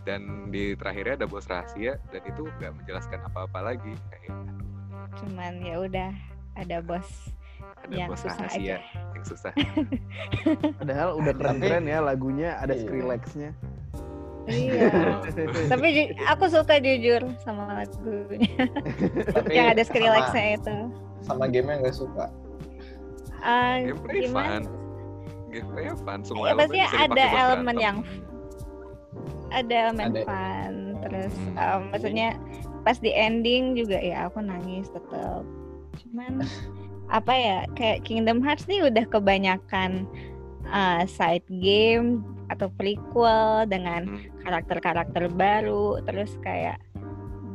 dan di terakhirnya ada bos rahasia dan itu nggak menjelaskan apa-apa lagi kayak Cuman ya udah ada bos ada yang bos susah rahasia aja. yang susah Padahal udah keren-keren ya lagunya, ada Iya. Skrillex-nya. Iya. Tapi ju- aku suka jujur sama lagunya Tapi yang ada Skrillex-nya itu. sama game yang nggak suka. Ah, gameplay gimana? fun gameplay fun semua Ya, elemen pasti ada elemen berantem. yang Ada elemen Ada. fun, terus Hmm. um, maksudnya pas di ending juga ya aku nangis tetap. Cuman apa ya kayak Kingdom Hearts nih udah kebanyakan uh, side game atau prequel dengan Hmm. karakter-karakter baru terus kayak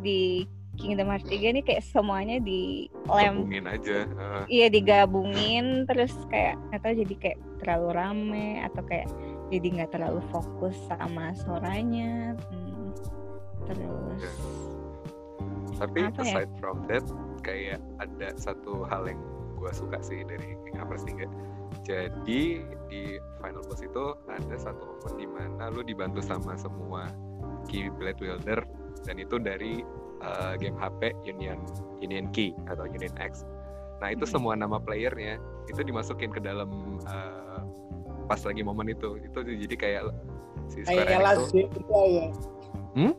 di Kingdom Hearts 3 nih kayak semuanya di lem gabungin aja uh, iya digabungin terus kayak atau jadi kayak terlalu rame atau kayak jadi nggak terlalu fokus sama suaranya hmm. terus tapi Apa ya? aside from that kayak ada satu hal yang gue suka sih dari Kingdom Hearts 3 jadi di final boss itu ada satu momen di mana lu dibantu sama semua Keyblade Wielder dan itu dari uh, game HP Union Union Key atau Union X nah itu Hmm. semua nama playernya itu dimasukin ke dalam uh, pas lagi momen itu itu jadi kayak si Square Kayak Enix Jedi ya. Hmm?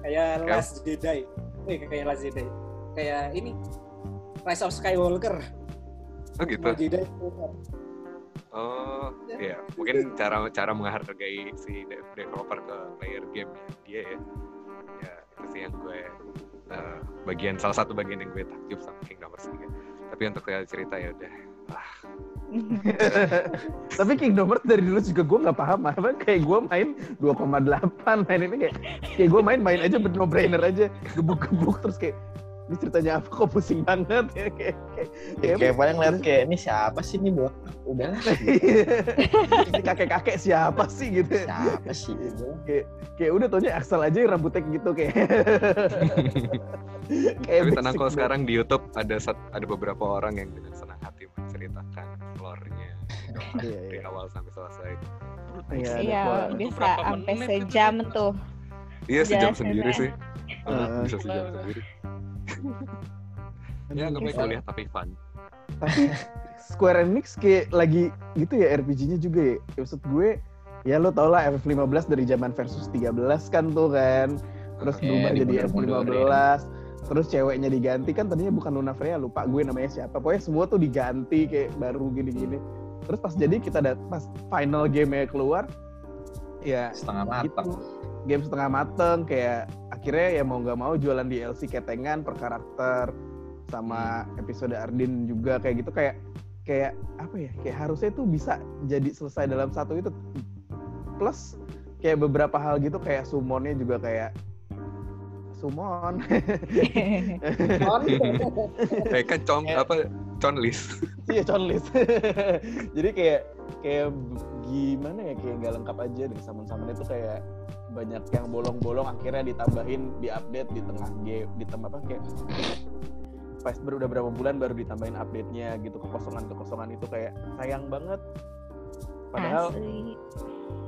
Kayak Kayak- Last Jedi. Eh, kayak Last Jedi. Kayak ini Rise of Skywalker. Oh gitu. Oh, iya. Mungkin cara cara menghargai si de- developer ke player game dia ya. Ya, itu sih yang gue eh, bagian salah satu bagian yang gue takjub sama Kingdom Hearts 3. Tapi untuk cerita ya udah. Ah, Tapi Kingdom Hearts dari dulu juga gue nggak paham apa kayak gue main 2,8 main ini kayak kayak gue main main aja no brainer aja gebuk-gebuk terus kayak ini ceritanya apa? Kok pusing banget ya? Kayak kayak, Kayak, kayak paling ngeliat kayak ini siapa sih nih buat udahlah ini kakek-kakek siapa sih gitu? Siapa sih itu kayak udah taunya Axel aja rambutnya gitu kayak. Kayak Tapi tenang kalau sekarang di YouTube ada ada beberapa orang yang dengan senang hati menceritakan lore-nya. Iya, dari iya. awal sampai selesai. Iya, iya bisa sampai sejam tuh. Iya sejam sendiri ya. sih. Ah, bisa sejam sendiri. Ya nggak Bisa. kuliah tapi fun. tapi Square Enix kayak lagi gitu ya RPG-nya juga ya. Ya, Maksud gue ya lo tau lah FF15 dari zaman versus 13 kan tuh kan. Terus Iya, berubah jadi dimundur-mundurin. F15. Terus ceweknya diganti kan tadinya bukan Luna Freya lupa gue namanya siapa. Pokoknya semua tuh diganti kayak baru gini-gini. Terus pas jadi kita dat pas final game-nya keluar ya setengah matang gitu. Game setengah mateng kayak akhirnya ya mau nggak mau jualan DLC ketengan per karakter sama episode Ardin juga kayak gitu kayak kayak apa ya kayak harusnya itu bisa jadi selesai dalam satu itu plus kayak beberapa hal gitu kayak summonnya juga kayak summon On. Kayak kan Kayak- apa conlist. iya conlist jadi kayak kayak gimana ya kayak nggak lengkap aja dari summon summon itu kayak banyak yang bolong-bolong akhirnya ditambahin di update di tengah game di tengah apa kayak pas baru udah berapa bulan baru ditambahin update-nya gitu kekosongan kekosongan itu kayak sayang banget padahal Asli.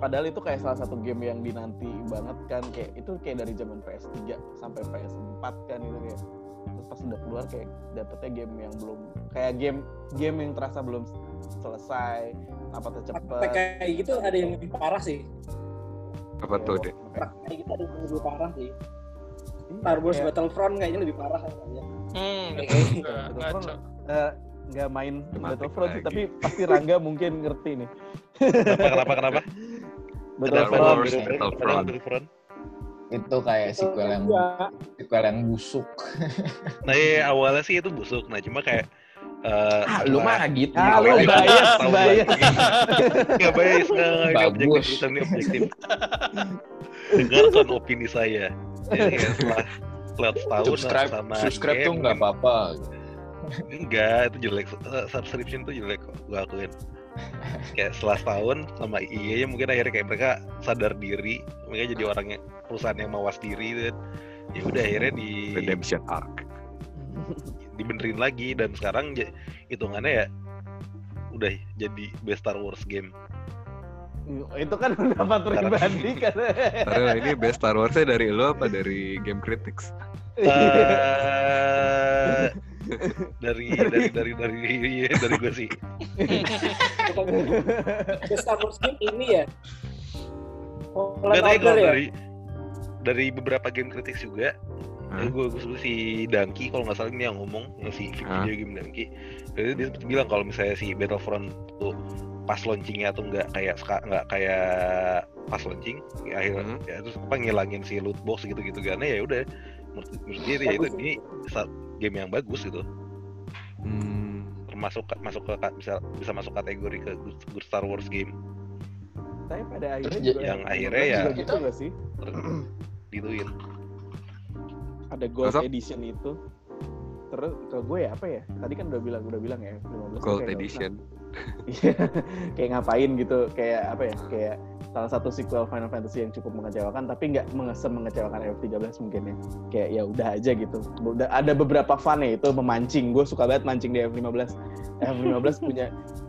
padahal itu kayak salah satu game yang dinanti banget kan kayak itu kayak dari zaman PS3 sampai PS4 kan itu kayak terus pas udah keluar kayak dapetnya game yang belum kayak game game yang terasa belum selesai apa Praktek cepet kayak gitu ada yang lebih parah sih. Apa tuh deh? Kayak gitu ada yang lebih parah sih. Star Wars Kayak, Battlefront kayaknya lebih parah kayaknya. Hmm, gitu. juga. Battlefront, eh, nggak main Tematik Battlefront sih tapi pasti Rangga mungkin ngerti nih Kenapa kenapa kenapa? Battlefront. Itu kayak sequel yang Iya. sequel yang busuk. Nah, iya, awalnya sih itu busuk. Nah, cuma kayak eh Ah, lu mah gitu. Ah, lu Awalnya bias, tahu bias. Nggak bias, ini Bagus. objektif, ini objektif. Dengarkan opini saya. Jadi ya, setelah setelah setahun subscribe, sama subscribe tuh game, nggak apa-apa. Enggak, itu jelek. Eh, Subscription tuh jelek kok, gue akuin. Kayak setelah setahun sama EA mungkin akhirnya kayak mereka sadar diri, mereka jadi orang yang perusahaan yang mawas diri dan ya udah akhirnya di Redemption Arc. Dibenerin lagi dan sekarang j- hitungannya ya udah jadi best Star Wars game. itu kan pendapat pribadi kan Taruh ini best Star Wars-nya dari lo apa dari Game Critics? Eh, dari dari dari dari iya, dari gue sih. The Star Wars game ini ya. Tahu Order kalau ya. dari dari beberapa game kritik juga Hah? gue gue si Dangki kalau nggak salah ini yang ngomong yang si Hah? video game Dangki jadi dia sempet bilang kalau misalnya si Battlefront tuh pas launchingnya tuh nggak kayak nggak kayak pas launching ya akhirnya Hmm. ya terus apa ngilangin si loot box gitu gitu karena ya udah menurut, menurut dia ya itu ini game yang bagus gitu Hmm. termasuk masuk ke bisa bisa masuk kategori ke good, Star Wars game tapi pada akhirnya Terus juga yang akhirnya ya- gitu nggak sih gituin ada gold Masa- edition itu terus ke gue ya apa ya tadi kan udah bilang udah bilang ya 15 Gold kayak Edition. Iya, kayak ngapain gitu, kayak apa ya, kayak salah satu sequel Final Fantasy yang cukup mengecewakan, tapi nggak mengesem mengecewakan F13 mungkin ya. Kayak ya udah aja gitu. Udah ada beberapa fun ya itu memancing. Gue suka banget mancing di F15. F15 punya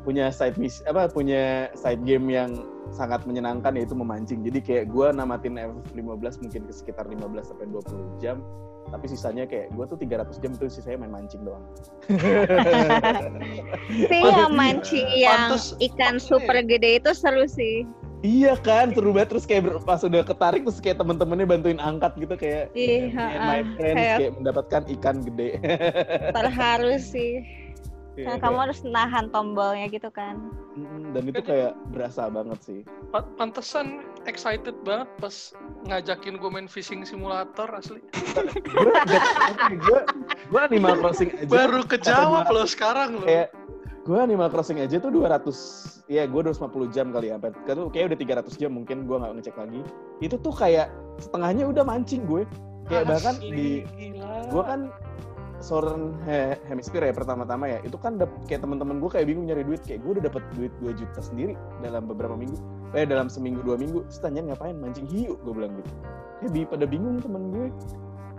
punya side miss apa punya side game yang sangat menyenangkan yaitu memancing. Jadi kayak gue namatin F15 mungkin ke sekitar 15 sampai 20 jam. Tapi sisanya kayak gue tuh 300 jam tuh sisanya main mancing doang. Tapi yang mancing yang Pantes- ikan super nih. gede itu seru sih. Iya kan, seru banget terus kayak pas udah ketarik terus kayak temen-temennya bantuin angkat gitu kayak Iya, my heeh. friends Kayak- kayak mendapatkan ikan gede. Terharu sih. Iya, Nah, kayak- kamu harus nahan tombolnya gitu kan. Dan itu kayak berasa banget sih. Pa- Pantesan excited banget pas ngajakin gue main fishing simulator asli. gue gue Animal Crossing aja Baru kejawab loh sekarang loh. kayak gue Animal Crossing aja tuh 200 ya gue 250 jam kali ya tuh kayak udah 300 jam mungkin gue nggak ngecek lagi itu tuh kayak setengahnya udah mancing gue kayak bahkan di Asli, gue kan Southern He- Hemisphere ya pertama-tama ya. Itu kan kayak teman-teman gue kayak bingung nyari duit. Kayak gue udah dapat duit 2 juta sendiri dalam beberapa minggu. Eh dalam seminggu dua minggu. Terus tanya ngapain mancing hiu? Gue bilang gitu. Kayak bi- pada bingung temen gue.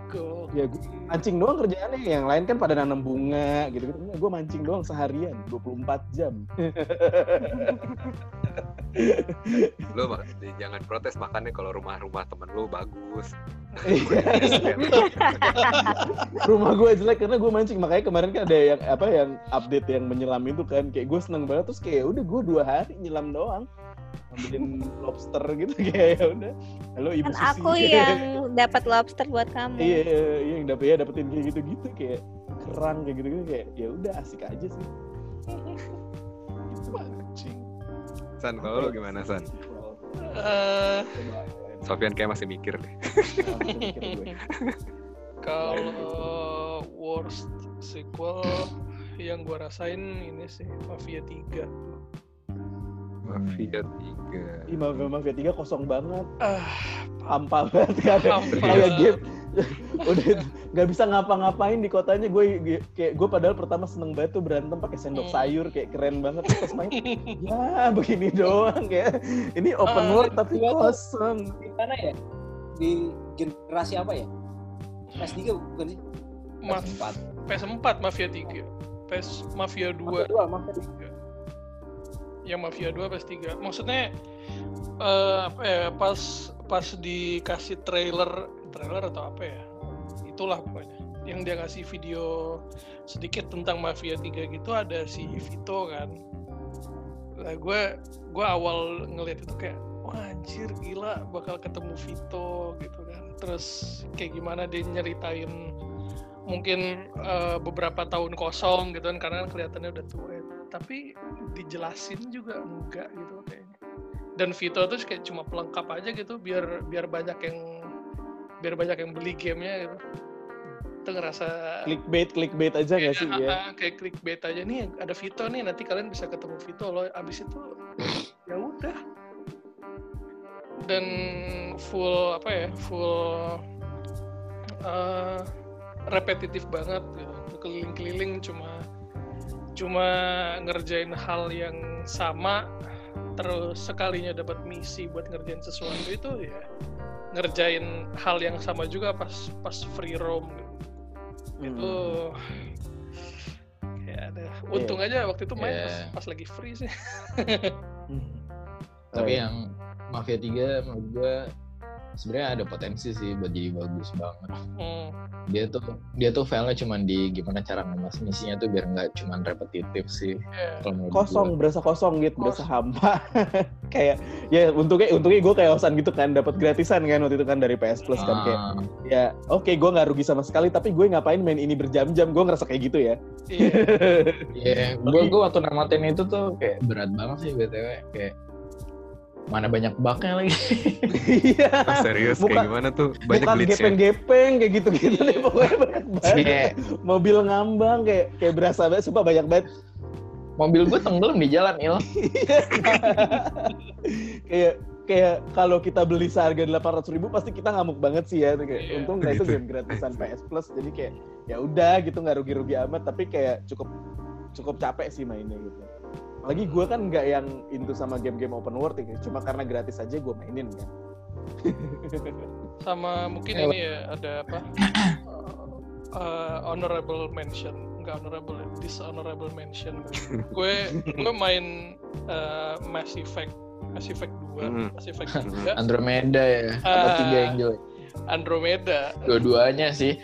Gokil. ya gue mancing doang kerjaannya. Yang lain kan pada nanam bunga gitu gitu gue mancing doang seharian 24 jam Lo mak- jangan protes makannya kalau rumah-rumah temen lo bagus. rumah gue jelek karena gue mancing makanya kemarin kan ada yang apa yang update yang menyelam itu kan kayak gue seneng banget terus kayak udah gue dua hari nyelam doang ambilin lobster gitu kayak ya udah halo ibu Kan susi aku yang dapat lobster buat kamu. iya iya yang dapet ya dapetin kayak gitu gitu kayak kerang kayak gitu gitu kayak ya udah asik aja sih. San, kalau lo gimana San? Eh, Sofian kayak masih mikir deh. Masih mikir gue. Kalau worst sequel yang gua rasain ini sih Mafia 3. Mafia 3. Ih, Mafia Mafia 3 kosong banget. Ah, Hampa banget gak ada Hampa. kayak game. Udah nggak bisa ngapa-ngapain di kotanya gue kayak gue padahal pertama seneng banget tuh berantem pakai sendok Hmm. sayur kayak keren banget terus main ya begini doang kayak ini open Ah, world tapi gua tuh- kosong Di mana ya? Di generasi apa ya? PS3 bukan sih? Maf Empat. PS4 Mafia 3. PS Mafia 2 Mafia dua, Mafia dua. yang Mafia 2 PS3. Maksudnya eh apa ya pas pas dikasih trailer trailer atau apa ya? Itulah pokoknya. Yang dia ngasih video sedikit tentang Mafia 3 gitu ada si Vito kan. Nah, gue gue awal ngeliat itu kayak wah anjir gila bakal ketemu Vito gitu kan. Terus kayak gimana dia nyeritain mungkin eh, beberapa tahun kosong gitu kan karena kelihatannya udah tua ya. tapi dijelasin juga enggak gitu kayaknya dan Vito tuh kayak cuma pelengkap aja gitu biar biar banyak yang biar banyak yang beli gamenya gitu. Itu ngerasa clickbait clickbait aja nggak sih? Iya, ya ah, kayak clickbait aja. Nih ada Vito nih nanti kalian bisa ketemu Vito loh. Abis itu ya udah. Dan full apa ya full eh, repetitif banget gitu. Keliling-keliling cuma cuma ngerjain hal yang sama terus sekalinya dapat misi buat ngerjain sesuatu itu ya ngerjain hal yang sama juga pas pas free roam gitu itu kayak ada untung aja waktu itu main Iya. pas, pas lagi free sih Hmm. Tapi Oh, iya. yang Mafia 3 menurut gue sebenarnya ada potensi sih buat jadi bagus banget. Hmm. Dia tuh dia tuh file-nya cuman di gimana cara ngemas misinya tuh biar nggak cuman repetitif sih. Kalau menurut kosong gua. berasa kosong gitu berasa Kosong. hampa kayak ya untungnya untungnya gue kayak osan gitu kan dapat gratisan kan waktu itu kan dari PS Plus kan kayak Ah, ya oke gue nggak rugi sama sekali tapi gue ngapain main ini berjam-jam gue ngerasa kayak gitu ya Iya. Iya, gue gue waktu namatin itu tuh kayak berat banget sih btw kayak mana banyak bugnya lagi. iya Ah, serius Bukan- kayak gimana tuh? Banyak bukan gepeng-gepeng kayak gitu-gitu deh pokoknya banyak banget Kayak mobil ngambang kayak kayak berasa banget sumpah banyak banget mobil gue tenggelam di jalan il. kayak kayak kalau kita beli seharga 800 ribu pasti kita ngamuk banget sih ya kayak Iya. untung nggak itu Gitu. game gratisan PS Plus jadi kayak ya udah gitu nggak rugi-rugi amat tapi kayak cukup cukup capek sih mainnya gitu lagi gue kan nggak yang into sama game-game open world ya cuma karena gratis aja gue mainin kan sama mungkin ini ya ada apa Eh, honorable mention nggak honorable ya, dishonorable mention gue gue main eh, Mass Effect Mass Effect 2 Mm. Mass Effect 3 Andromeda ya, apa Ah. tiga yang jelek? Andromeda Dua-duanya sih.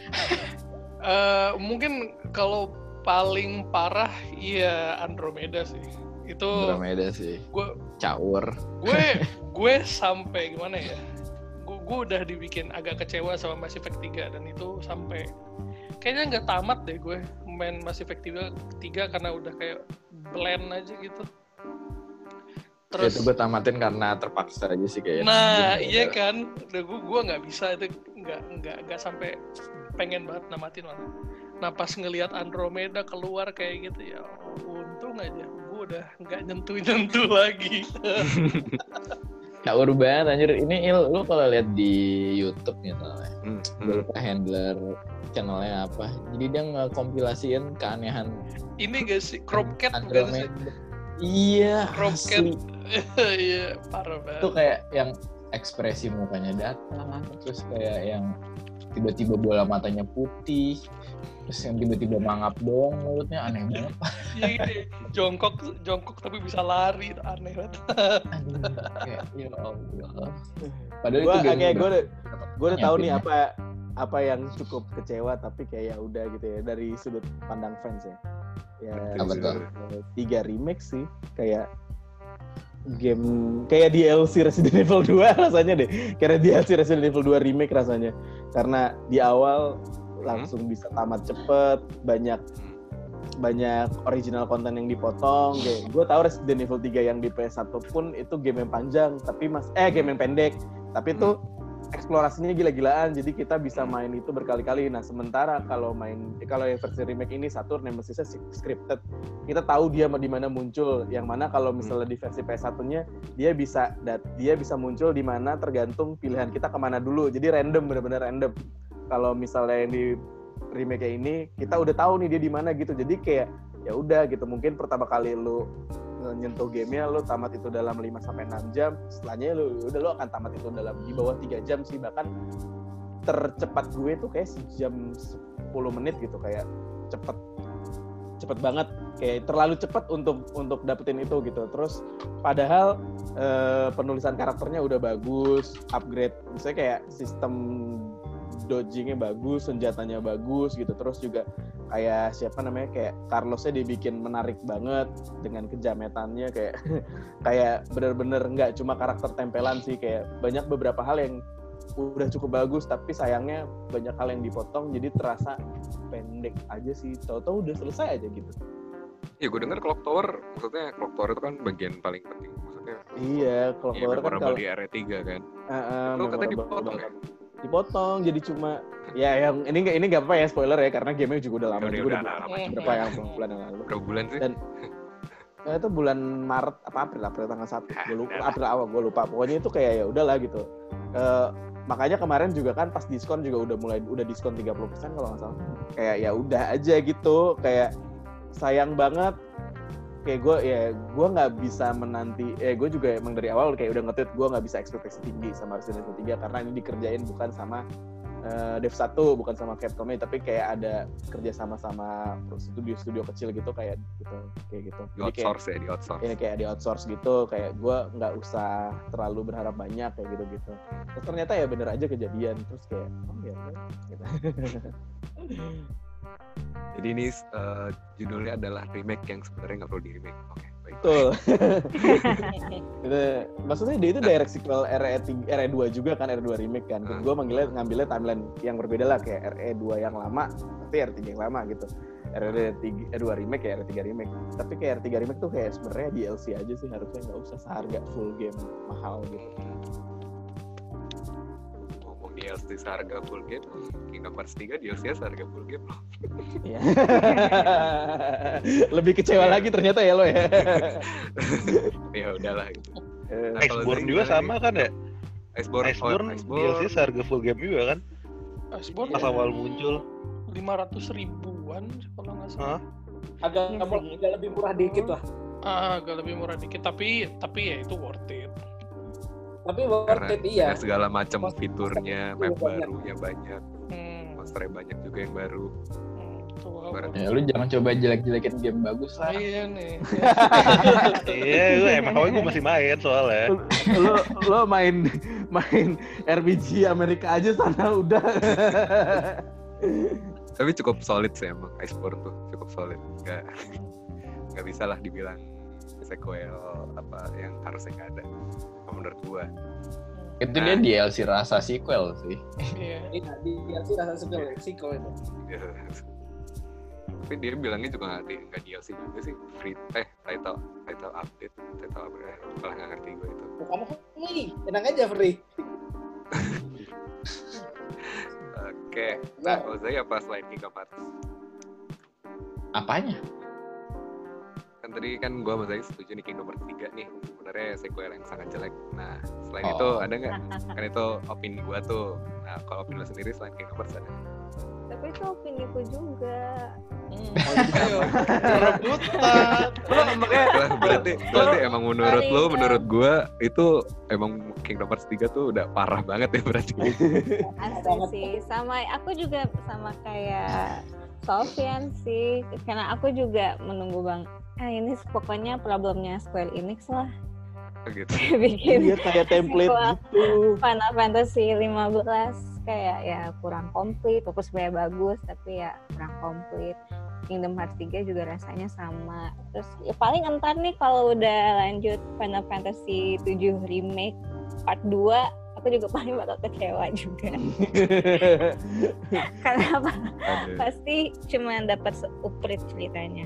Eh, mungkin kalau paling parah iya Andromeda sih itu Andromeda sih. gue Caur. gue gue sampai gimana ya gue, gue udah dibikin agak kecewa sama Mass Effect 3 dan itu sampai kayaknya nggak tamat deh gue main Mass Effect 3, 3 karena udah kayak blend aja gitu Terus terus itu gue tamatin karena terpaksa aja sih kayaknya. nah iya kan udah gue gue nggak bisa itu nggak nggak nggak sampai pengen banget namatin malah nah pas ngelihat Andromeda keluar kayak gitu ya untung aja udah nggak nyentuh nyentuh lagi Caur banget anjir. Ini il, lu kalau lihat di YouTube gitu. Hmm, Gue hmm. lupa handler channelnya apa. Jadi dia ngekompilasiin keanehan ini gak sih bukan sih Andromeda. Iya, Cropcat. asli. iya parah Itu banget kayak yang ekspresi mukanya datang, terus kayak yang tiba-tiba bola matanya putih, terus yang tiba-tiba mangap doang mulutnya aneh banget. Iya, gini, jongkok jongkok tapi bisa lari itu aneh banget. Aduh, kayak ya Allah. Padahal gue itu kayak gue udah gue udah tahu nih apa apa yang cukup kecewa tapi kayak ya udah gitu ya dari sudut pandang fans ya. Ya tiga remake sih kayak game kayak DLC Resident Evil 2 rasanya deh. Kayak DLC Resident Evil 2 remake rasanya. Karena di awal langsung bisa tamat cepet banyak banyak original konten yang dipotong kayak gue tahu Resident Evil 3 yang di PS1 pun itu game yang panjang tapi mas eh game yang pendek Tapi itu eksplorasinya gila-gilaan, jadi kita bisa main itu berkali-kali. Nah, sementara kalau main eh, kalau yang versi remake ini Saturn Nemesis scripted, kita tahu dia di mana muncul. Yang mana kalau misalnya di versi PS1-nya dia bisa dia bisa muncul di mana tergantung pilihan kita ke mana dulu. Jadi random benar-benar random. Kalau misalnya yang di remake ini kita udah tahu nih dia di mana gitu. Jadi kayak ya udah gitu. Mungkin pertama kali lu nyentuh gamenya lu tamat itu dalam 5 sampai 6 jam. Setelahnya lu udah lu akan tamat itu dalam di bawah 3 jam sih. Bahkan tercepat gue tuh kayak sejam 10 menit gitu. Kayak cepet cepet banget. Kayak terlalu cepet untuk untuk dapetin itu gitu. Terus padahal eh, penulisan karakternya udah bagus upgrade. Misalnya kayak sistem dodgingnya bagus senjatanya bagus gitu terus juga kayak siapa namanya kayak Carlosnya dibikin menarik banget dengan kejametannya kayak kayak bener-bener nggak cuma karakter tempelan sih kayak banyak beberapa hal yang udah cukup bagus tapi sayangnya banyak hal yang dipotong jadi terasa pendek aja sih tahu-tahu udah selesai aja gitu Ya gue denger Clock Tower, maksudnya Clock Tower itu kan bagian paling penting. Maksudnya iya kalau ya, keluar kan kalau di RE3 kan. uh, uh, Itu katanya dipotong ya? Dipotong jadi cuma ya yang ini nggak ini nggak apa ya spoiler ya karena game juga udah lama Udah, juga udah, udah, lama berapa yang bulan yang lalu. Berapa bulan sih? Dan- Eh, itu bulan Maret apa April April tanggal satu Ah, gue lupa. April awal gue lupa. Pokoknya itu kayak ya udahlah gitu. Eh, makanya kemarin juga kan pas diskon juga udah mulai udah diskon 30% kalau nggak salah. Kayak ya udah aja gitu kayak sayang banget kayak gue ya gue nggak bisa menanti eh gue juga emang dari awal kayak udah nge-tweet gue nggak bisa ekspektasi tinggi sama Resident Evil 3 karena ini dikerjain bukan sama eh, Dev 1 bukan sama Capcom tapi kayak ada kerja sama sama studio-studio kecil gitu kayak gitu kayak gitu Di kayak outsource ya, di outsource. ini kayak di outsource gitu kayak gue nggak usah terlalu berharap banyak kayak gitu gitu terus ternyata ya bener aja kejadian terus kayak oh ya gitu. Jadi ini eh, judulnya adalah remake yang sebenarnya nggak perlu di remake. Oke, baik. betul. Maksudnya dia itu direct sequel RE 3, RE 2 juga kan RE 2 remake kan. Hmm. gue manggilnya ngambilnya timeline yang berbeda lah kayak RE 2 yang lama tapi RE 3 yang lama gitu. RE 3 2 remake ya RE 3 remake. Tapi kayak RE 3 remake tuh kayak sebenarnya DLC aja sih harusnya nggak usah seharga full game mahal gitu. Ngomong DLC seharga full game, Kingdom Hearts 3 DLC seharga full game loh. Iya. Lebih kecewa lagi ternyata ya lo ya. ya udahlah gitu. Eh, Nah, Iceborne juga sama kan ya? Iceborne, Iceborne oh, DLC Iceborne. seharga full game juga kan? Iceborne Pas awal muncul. 500 ribuan kalau nggak salah. Hah? agak agak lebih murah dikit lah Ah, agak lebih murah dikit tapi tapi ya itu worth it. Tapi worth Karena it iya segala macam fiturnya, map banyak. barunya banyak, Hmm, monsternya banyak juga yang baru. hmm, Ya lu jangan coba jelek-jelekin game bagus lah. Iya nih. Iya, gue emang awalnya gue masih main soalnya. lo lo main main RPG Amerika aja sana udah. Tapi cukup solid sih emang Iceborne tuh, cukup solid. Gak nggak bisa lah dibilang sequel apa yang harusnya nggak ada. Menurut gua. Itu dia DLC rasa sequel sih. Iya. Iya, di DLC rasa sequel sequel itu Ya. Tapi dia bilangnya juga nggak di- nggak DLC juga sih, free eh title title update, title update. Malah nggak ngerti gue itu. kamu nih tenang aja Free Oke, nah kalau saya apa selain Kingdom Hearts? Apanya? Kan tadi kan gua sama Zai setuju nih Kingdom Hearts 3 nih sebenarnya sequel yang sangat jelek. Nah, selain Oh. itu ada nggak? Kan itu opini gua tuh. Nah, kalau opini lo sendiri selain Kingdom Hearts ada? Tapi itu opiniku juga. Hmm. Rebutan. Lah, berarti berarti emang menurut lo, menurut gua itu emang Kingdom Hearts 3 tuh udah parah banget ya berarti. Asli sih. Sama aku juga sama kayak Sofian sih. Karena aku juga menunggu bang. Ah ini pokoknya problemnya Square Enix lah. gitu. Bikin Iya kayak template gitu. Final Fantasy 15 kayak ya kurang komplit, fokus sebenarnya bagus tapi ya kurang komplit. Kingdom Hearts 3 juga rasanya sama. Terus ya paling entar nih kalau udah lanjut Final Fantasy 7 remake part 2 aku juga paling bakal kecewa juga karena apa pasti cuma dapat seuprit ceritanya.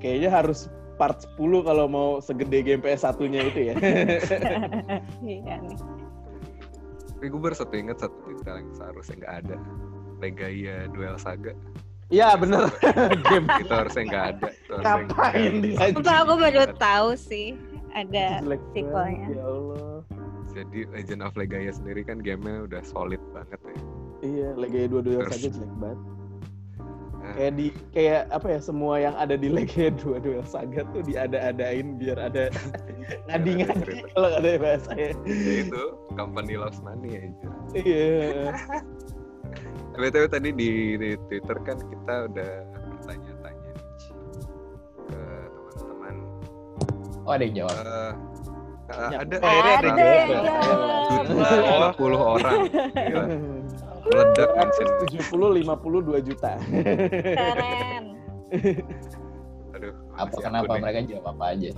Kayaknya harus part 10 kalau mau segede game PS1-nya itu ya. iya nih Tapi gue baru satu ingat satu titel yang seharusnya nggak ada. Legaia Duel Saga. Iya bener. Game Itu harusnya nggak ada. Itu ngapain? Sumpah aku baru tahu sih ada sequelnya. Ya Allah. Jadi Legend of Legaia sendiri kan gamenya udah solid banget ya. Iya, Legaia dua duel Terus. saga jelek banget. Nah, Kayak di kayak apa ya semua yang ada di Legaia dua duel saga tuh diada-adain biar ada ngadi-ngadi kalau nggak ada bahasanya. ya itu company loves money aja. Iya. BTW tadi di, di Twitter kan kita udah bertanya-tanya ke teman-teman. Oh ada yang jawab. Eh, eh, Ya, ada akhirnya ada ada yang yang jawab. juta 50 orang. Gila. Meledak mention. 70 52 juta. Keren. Aduh. Apa kenapa deh. mereka jawab apa aja?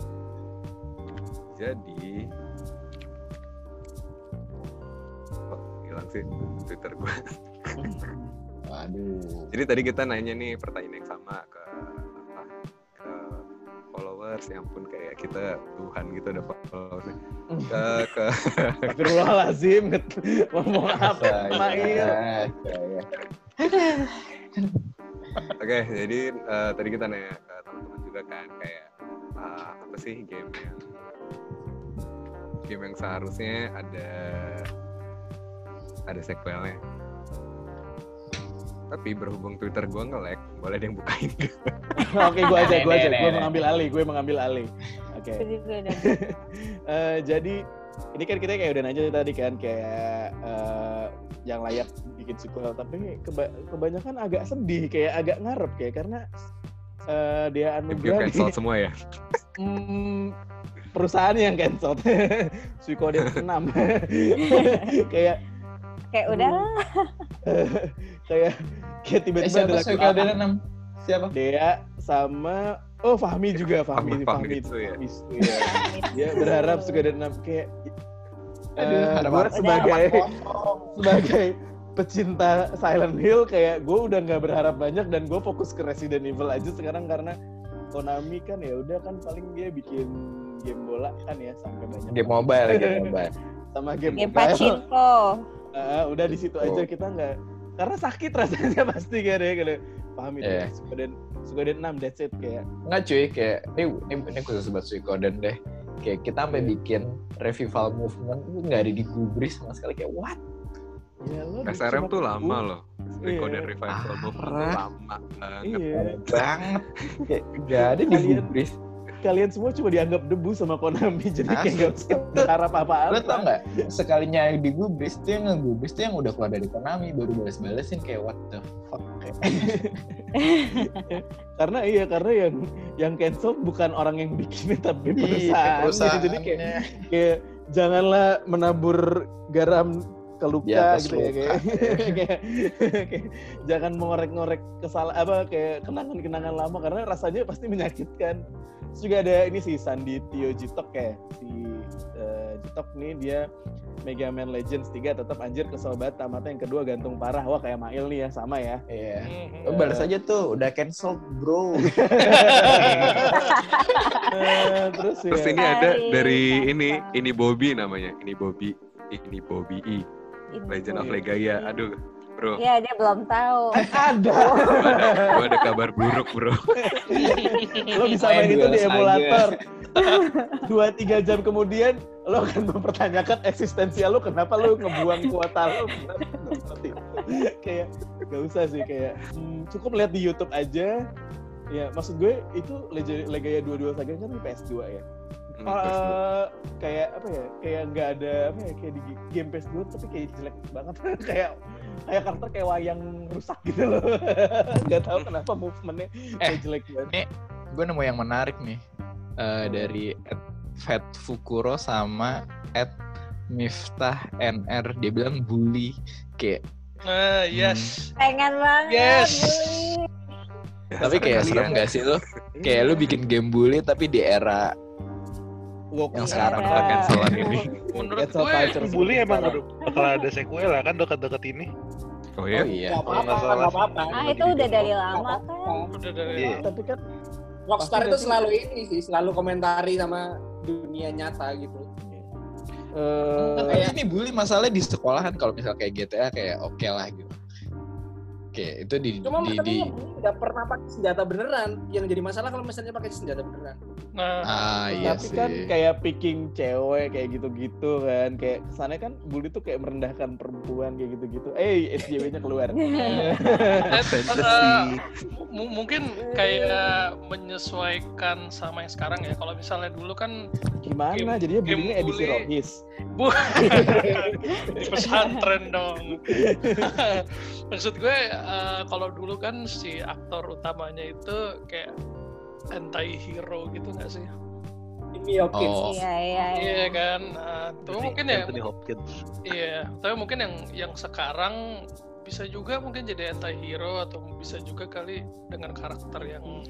Jadi Oh, hilang sih Twitter gue. Waduh. Jadi tadi kita nanya nih pertanyaan yang sama ke followers yang pun kayak kita Tuhan gitu ada followersnya ke ke Astagfirullahaladzim. Ngomong apa, Saya- Mail? saya- Oke, jadi eh, tadi kita nanya ke teman-teman juga kan kayak ah, apa sih game yang game yang seharusnya ada ada sequelnya. Tapi berhubung Twitter gua nge-lag, boleh ada yang bukain nggak? Oke, gue aja, gue aja. Gue mengambil alih, gue mengambil alih. Oke. Juga udah. Eh, jadi ini kan kita kayak udah nanya tadi kan kayak eh, yang layak bikin sequel tapi keba- kebanyakan agak sedih kayak agak ngarep kayak karena eh, dia anugerah cancel semua ya. Hmm, perusahaan yang cancel Suikoden 6 kayak Kayak udah kayak kayak Eh, tiba-tiba siapa ada lagu kalau enam? Siapa? Dea sama oh Fahmi juga Fahmi Fahmi- Fahmi itu ya. Fahmi itu ya. dia berharap Suikoden 6 kayak Aduh, eh, ada gue sebagai sebagai pecinta Silent Hill kayak gue udah nggak berharap banyak dan gue fokus ke Resident Evil aja sekarang karena Konami kan ya udah kan paling dia bikin game bola kan ya sampai banyak Game mobile, game mobile. sama game, game mobile. Pachinko. Ah, udah di situ aja kita nggak karena sakit rasanya pasti kan ya kalau paham itu Iya. Suikoden Suikoden 6 that's it kayak Enggak cuy, kayak ini ini, ini khusus buat Suikoden deh. Kayak kita sampai Iya. bikin revival movement itu nggak ada di gubris sama sekali kayak what? ya lo SRM tuh lama loh. Recorder Iya. revival movement tuh Parah. lama banget. iya banget kayak nggak ada di gubris. Kalian semua cuma dianggap debu sama Konami jadi kayak nggak bisa berharap apa-apa. Lo tau nggak? Sekalinya yang di gubris tuh yang ngegubris tuh yang udah keluar dari Konami baru balas-balesin kayak what the fuck? Karena iya karena yang yang cancel bukan orang yang bikin tapi Iya, perusahaan, jadi kayak kayak janganlah menabur garam ke luka Di atas gitu ya luka, kayak, kayak, kayak jangan mengorek-ngorek kesalahan apa kayak kenangan-kenangan lama karena rasanya pasti menyakitkan Terus juga ada ini sih Sandi Tio Jitok ya si eh, Jitok nih dia Mega Man Legends 3 tetap anjir kesel banget tamatnya yang kedua gantung parah wah kayak Mail nih ya sama ya Iya. Mhm. Lo balas aja tuh, udah cancel bro. Eh, terus ya Terus ini ada dari ini ini Bobby namanya. Ini Bobby. Ini Bobby E. Legend of Legaia. Aduh, bro. Iya dia belum tahu. ada Gua ada, gua ada kabar buruk, bro. lo bisa Main itu di emulator. dua tiga jam kemudian lo akan mempertanyakan eksistensial lo kenapa lo ngebuang kuota lo? Kayak gak usah sih kayak hmm, cukup lihat di YouTube aja. Ya maksud gue itu Lega- Legaia 22 Saga kan di PS2 ya? Hmm, Eh, kayak apa ya? Kayak nggak ada apa ya? Kayak di game PS2 tapi kayak jelek banget. Kayak kayak karakter kayak wayang rusak gitu loh nggak tahu kenapa movementnya kayak jelek banget Gue nemu yang menarik nih Eh, dari at Fat Fukuro sama at Miftah NR dia bilang bully kayak Ah, yes. Pengen banget. Yes. Bully. tapi kayak serem gak sih lo kayak lu bikin game bully tapi di era Woke. yang sekarang bakal cancelan ini. Menurut Cancel gue, culture Bully emang bakal ada sequel lah kan dekat-dekat ini. Oh oh ya? iya Gak apa-apa, gak apa-apa. Ah itu udah dari lama kan. udah dari Iya. tapi kan Rockstar itu selalu ini sih, selalu komentari sama dunia nyata gitu. Eh, Kayak ini bully masalahnya di sekolahan kalau misal kayak GTA kayak oke lah gitu. Oke, itu di Cuma di, di nggak pernah pakai senjata beneran. Yang jadi masalah kalau misalnya pakai senjata beneran. Nah, ah iya tapi sih. kan kayak picking cewek kayak gitu-gitu kan kayak kesannya kan bully tuh kayak merendahkan perempuan kayak gitu-gitu eh SJW-nya keluar eh, eh, mu- mungkin kayak menyesuaikan sama yang sekarang ya. Kalau misalnya dulu kan gimana Game- jadinya game bullynya edisi bully. rohis Bu di pesantren dong. Maksud gue eh, kalau dulu kan si aktor utamanya itu kayak anti hero gitu nggak sih? Ini Hopkins. Oh. Iya iya iya. Iya kan. Nah, itu mungkin ya. Anthony Hopkins. Iya. Tapi mungkin yang yang sekarang bisa juga mungkin jadi anti hero atau bisa juga kali dengan karakter yang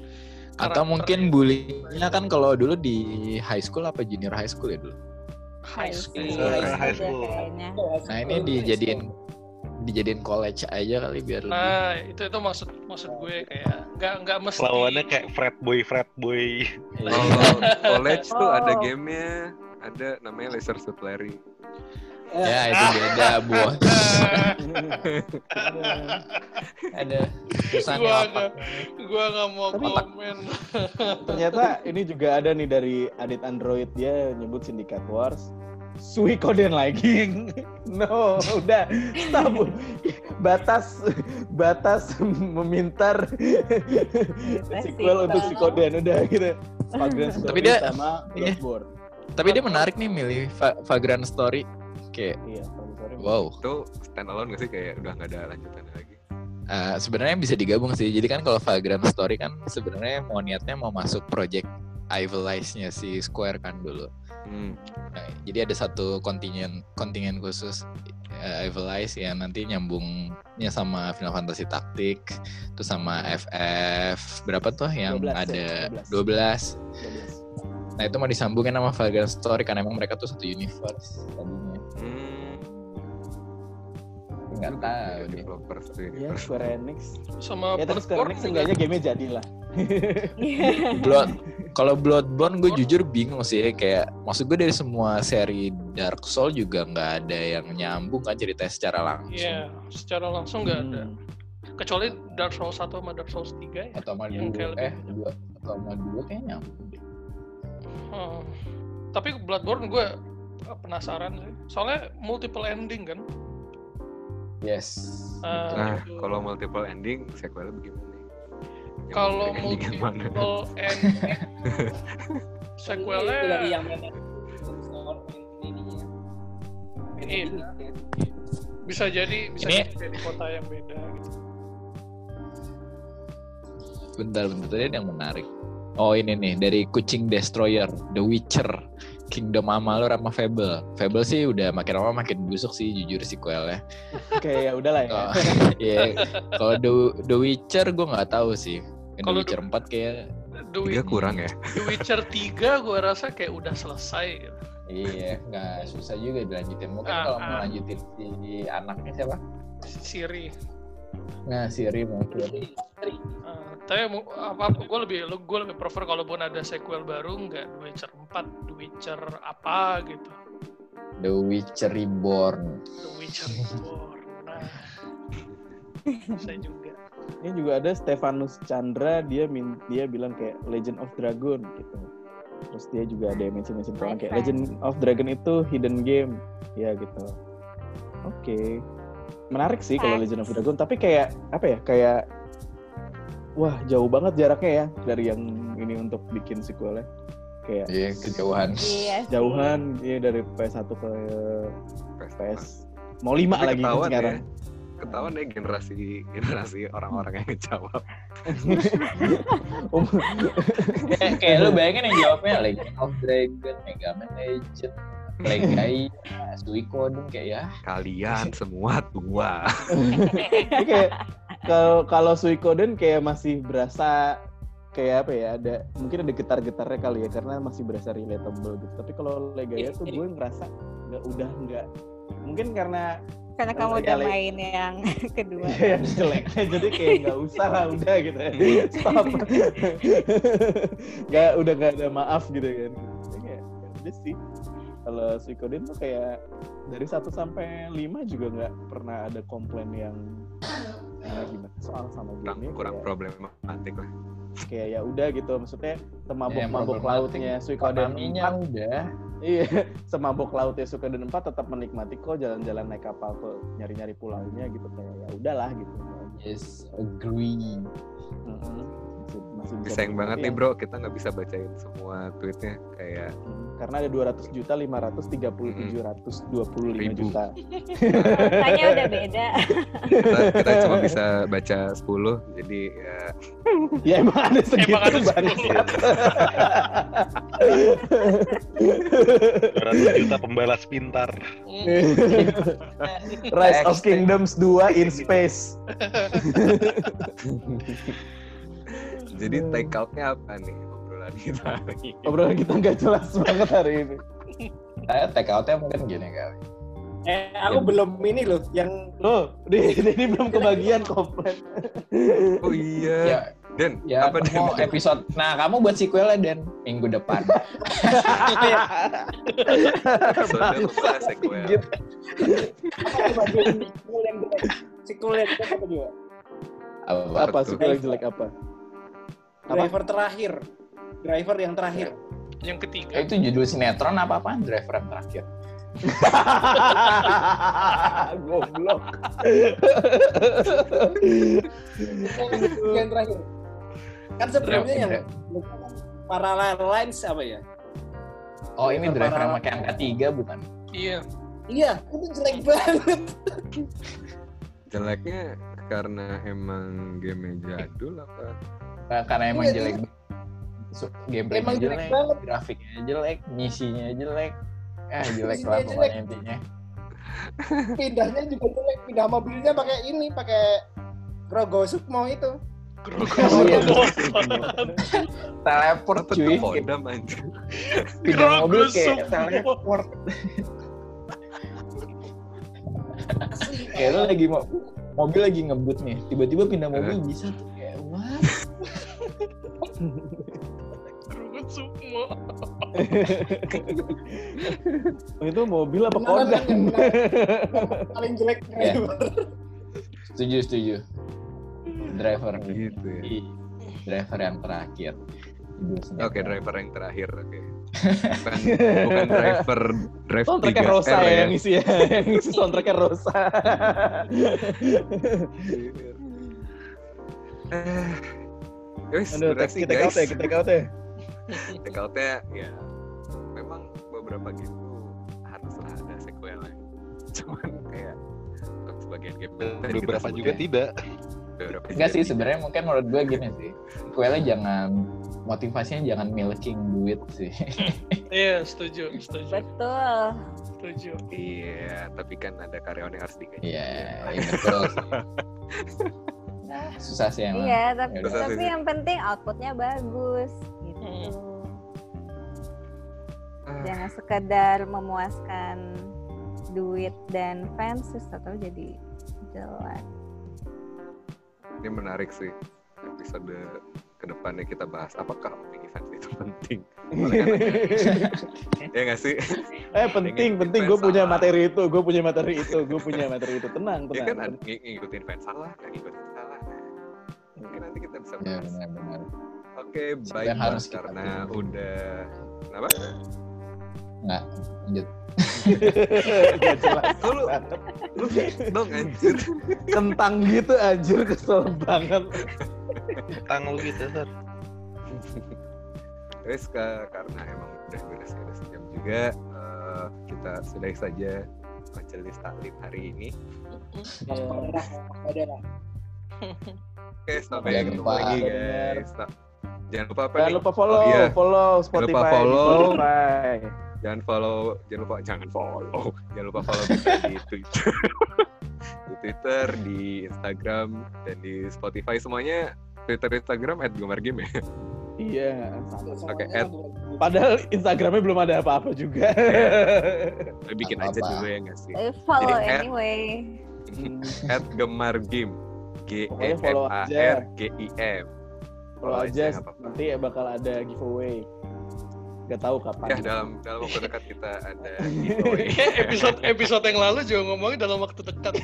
Atau karakter mungkin yang bullynya kan kalau dulu di high school apa junior high school ya dulu. high school. High juga school. kayaknya. Nah ini dijadiin dijadiin college aja kali biar lebih. Nah, itu itu maksud maksud gue kayak nggak nggak mesti Lawannya kayak frat boy, frat boy. Kalau college tuh ada Oh. gamenya, ada namanya Laser Suit Larry. Ya itu beda buah. Ada perusahaan gua nggak gua nggak mau Tapi- komen. ternyata ini juga ada nih dari Adit Android dia nyebut Syndicate Wars Suikoden lagi no udah stop batas batas memintar sequel untuk Suikoden udah gitu Vagrant Tapi Story dia- sama iya. Bloodborne Tapi dia menarik nih milih Va- Vagrant Story. Kayak iya Vagrant Story wow. Itu standalone gak sih kayak udah nggak ada lanjutannya lagi? Eh, sebenarnya bisa digabung sih. Jadi kan kalau Vagrant Story kan sebenarnya mau niatnya mau masuk project Evil Eyes-nya si Square kan dulu. Hmm. Nah, jadi ada satu kontingen kontingen khusus uh, Evil Eyes yang nanti nyambungnya sama Final Fantasy Tactic, terus sama FF berapa tuh yang 12 ya, ada 12. 12. Nah itu mau disambungin sama Vagrant Story karena emang mereka tuh satu universe tadinya. Hmm. Tapi Nggak Juga tahu deh. developer ini. ya Square Enix Sama ya terus Square Enix Bloodborne enggaknya gamenya jadi lah Blood kalau Bloodborne gue jujur bingung sih kayak maksud gue dari semua seri Dark Soul juga nggak ada yang nyambung kan cerita secara langsung Iya, secara langsung nggak ada. Hmm. Kecuali Dark Souls 1 sama Dark Souls 3 ya. atau sama Yang dua kayak eh dua atau sama dua kayak nyambung deh. Hmm. Tapi Bloodborne gue penasaran sih. Soalnya multiple ending kan. Yes Ah, Nah, itu. kalau multiple ending, sequelnya bagaimana? Kalau ending multiple ending Itu sequelnya dari yang mana? Iya. bisa jadi bisa Ini- jadi di kota yang beda gitu. bentar bentar ada yang menarik oh ini nih dari Kucing Destroyer The Witcher Kingdom Amalur sama Fable Fable sih udah makin lama makin busuk sih jujur sequelnya oke ya udahlah ya Oh, Iya, kalau The, The Witcher gue nggak tahu sih. The Kalau Witcher 4 kayak The, kurang ya? The Witcher 3 gue rasa kayak udah selesai gitu. iya nggak susah juga dilanjutin. Mungkin Ah, kalau mau ah. lanjutin si anaknya siapa? Siri. Nah, Siri mungkin. Ah, tapi apa gue lebih gue lebih prefer kalau pun ada sequel baru nggak The Witcher 4, The Witcher apa gitu. The Witcher Reborn. The Witcher Reborn. Nah, saya juga. Ini juga ada Stefanus Chandra dia min dia bilang kayak Legend of Dragon gitu. Terus dia juga ada yang mention mention orang kayak. Legend of Dragon itu hidden game ya gitu. Oke. Menarik sih kalau Nice. Legend of Dragon tapi kayak apa ya? Kayak wah jauh banget jaraknya ya dari yang ini untuk bikin sequelnya. Kayak Iya, kejauhan. Iya. jauhan ya dari PS1 ke PS4. PS mau lima lagi kan ketahuan sekarang. ya. Ketahuan ya generasi generasi orang-orang yang ngejawab. Kayak, kayak lu bayangin yang jawabnya Legend of Dragon, Mega Man Legend, Legai, Suikoden kayak ya. Kalian semua tua. Kayak kalau kalau Suikoden kayak masih berasa kayak apa ya ada mungkin ada getar-getarnya kali ya karena masih berasa relatable gitu. Tapi kalau Legaya tuh gue ngerasa nggak udah nggak. Mungkin karena Karena kamu udah main yang kedua. yang jelek. Jadi kayak nggak usah lah udah gitu. Ya stop. Nggak udah nggak ada maaf gitu kan. Ya udah sih Kalau Suikoden tuh kayak dari 1 sampai 5 juga nggak pernah ada komplain yang eh, gimana soal sama kurang game kurang problematik lah kayak ya udah gitu maksudnya semabok Ya, mabok problematik. lautnya Suikoden 4 udah. iya semabok lautnya Suikoden 4 tetap menikmati kok jalan-jalan naik kapal ke nyari-nyari pulaunya gitu kayak ya udahlah gitu Yes, agree. Mm-mm. masih, masih bisa sayang banget nih bro. Kita nggak bisa bacain semua tweetnya. Kayak karena ada 200 juta 530 725 Ribu. juta. Makanya udah beda. kita, kita cuma bisa baca 10 jadi ya. Ya emang ada segitu Emang ada bangsat 200 juta pembalas pintar. Rise of Kingdoms 2 in space jadi take outnya apa nih obrolan kita hari ini? obrolan kita nggak jelas banget hari ini Eh, take out-nya mungkin gini kali. Eh, aku belum ini loh, yang loh ini, ini belum kebagian komplain oh iya Ya, Dan ya apa Dan? episode. Nah, kamu buat sequelnya dan minggu depan. episode membahas sequel Gitu. sequel yang jelek? Sequel yang jelek apa juga? Apa? apa sequel yang jelek apa Apa? Driver terakhir. Driver yang terakhir. Yang Eh, ketiga. itu judul sinetron apa apaan? Driver yang terakhir. goblok yang terakhir. Kan sebelumnya yang Driver- parallel lines apa ya? Oh, ini Driver driver yang paralel. pakai angka tiga bukan? Iya. Iya, itu jelek banget. jeleknya karena emang game jadul apa Nah, Karena emang Iya, jelek. Su- Gameplaynya Emang jelek jelek, banget. grafiknya jelek, misinya jelek. Eh, jelek lah pokoknya intinya. Pindahnya juga jelek. Pindah mobilnya pakai ini, pakai Grogo Sukmo itu. Iya. Teleport cuy. kodam anjir Pindah mobil kayak teleport. kayak lagi mau mobil lagi ngebut nih, tiba-tiba pindah mobil bisa tuh kayak what? Sukmo. Oh, itu mobil apa kodam. Paling jelek Ya. driver. Setuju, setuju. Driver. gitu ya Driver yang terakhir. Oke driver yang terakhir oke bukan bukan driver drive soundtracknya 3R Rosa ya yang isi ya yang isi soundtracknya Rosa Guys, Aduh, sebenarnya kita guys, out ya, kita take out ya. take outnya ya memang beberapa game tuh haruslah ada sequelnya. Cuman kayak untuk sebagian game beberapa juga ya, tidak. beberapa Enggak sih sebenarnya mungkin menurut gue gini sih. Kuelnya jangan motivasinya jangan milking duit sih. Iya, setuju, setuju, Betul. setuju. Iya, tapi kan ada karyawan yang harus digaji. Iya, iya betul. Susah sih emang. Iya, tapi, Yaudah. Susah tapi sih. yang penting outputnya bagus gitu. Ah, Jangan sekedar memuaskan duit dan fans terus atau jadi jelek. Ini menarik sih episode ke depannya kita bahas apakah opini fans itu penting. ya nggak sih? eh penting penting gue punya materi itu gue punya materi itu gue punya materi itu tenang Ya tenang kan ada- ng- ngikutin fans salah, ngikutin. Mungkin nanti kita bisa Iya bahas. benar-benar. Oke, Yang baik harus harus kita karena tunggu. udah kenapa? Nggak, lanjut. Gak jelas Oh, lu, lu dong anjir. kentang gitu anjir kesel banget Tang lu gitu. Guys, ka- karena emang udah beres-beres jam juga, eh, kita sudahi saja majelis taklim hari ini. Ada lah. Oke, sampai Jangan ketemu lupa. lagi guys. Ta- Jangan lupa apa jangan nih? lupa follow Oh, iya. follow lupa Spotify follow. Spotify. Jangan follow, jangan lupa jangan follow. Jangan lupa follow kita di Twitter. di Twitter, di Instagram, dan di Spotify semuanya Twitter Instagram @gemargame ya. iya Oke, Semuanya Ed. tuh. padahal Instagramnya belum ada apa-apa juga Tapi bikin aja Apa-apa. dulu ya nggak sih? Eh, follow Jadi, anyway. At Gemar Game. G E Pokoknya M follow A aja. R G I M. follow aja nggak apa-apa. nanti bakal ada giveaway Gak tahu kapan. Ya dalam dalam waktu dekat kita ada. Kayak episode episode yang lalu juga ngomongin dalam waktu dekat.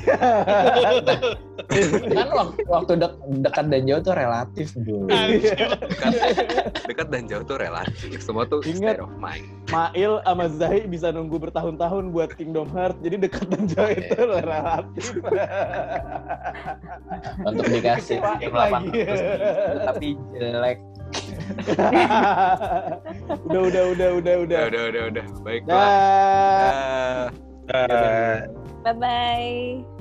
kan waktu, waktu dek- dekat dan jauh tuh relatif dulu. Anjir. dekat, dekat dan jauh tuh relatif. Semua tuh Ingat. state of mind. Mail sama Zai bisa nunggu bertahun-tahun buat Kingdom Hearts. Jadi dekat dan jauh itu relatif. Untuk dikasih Kecewain tim lagi. 800 tapi jelek. udah, udah, udah, udah, udah. Udah, udah, udah, udah. Baiklah. Dah. Dah. Eh, Bye bye.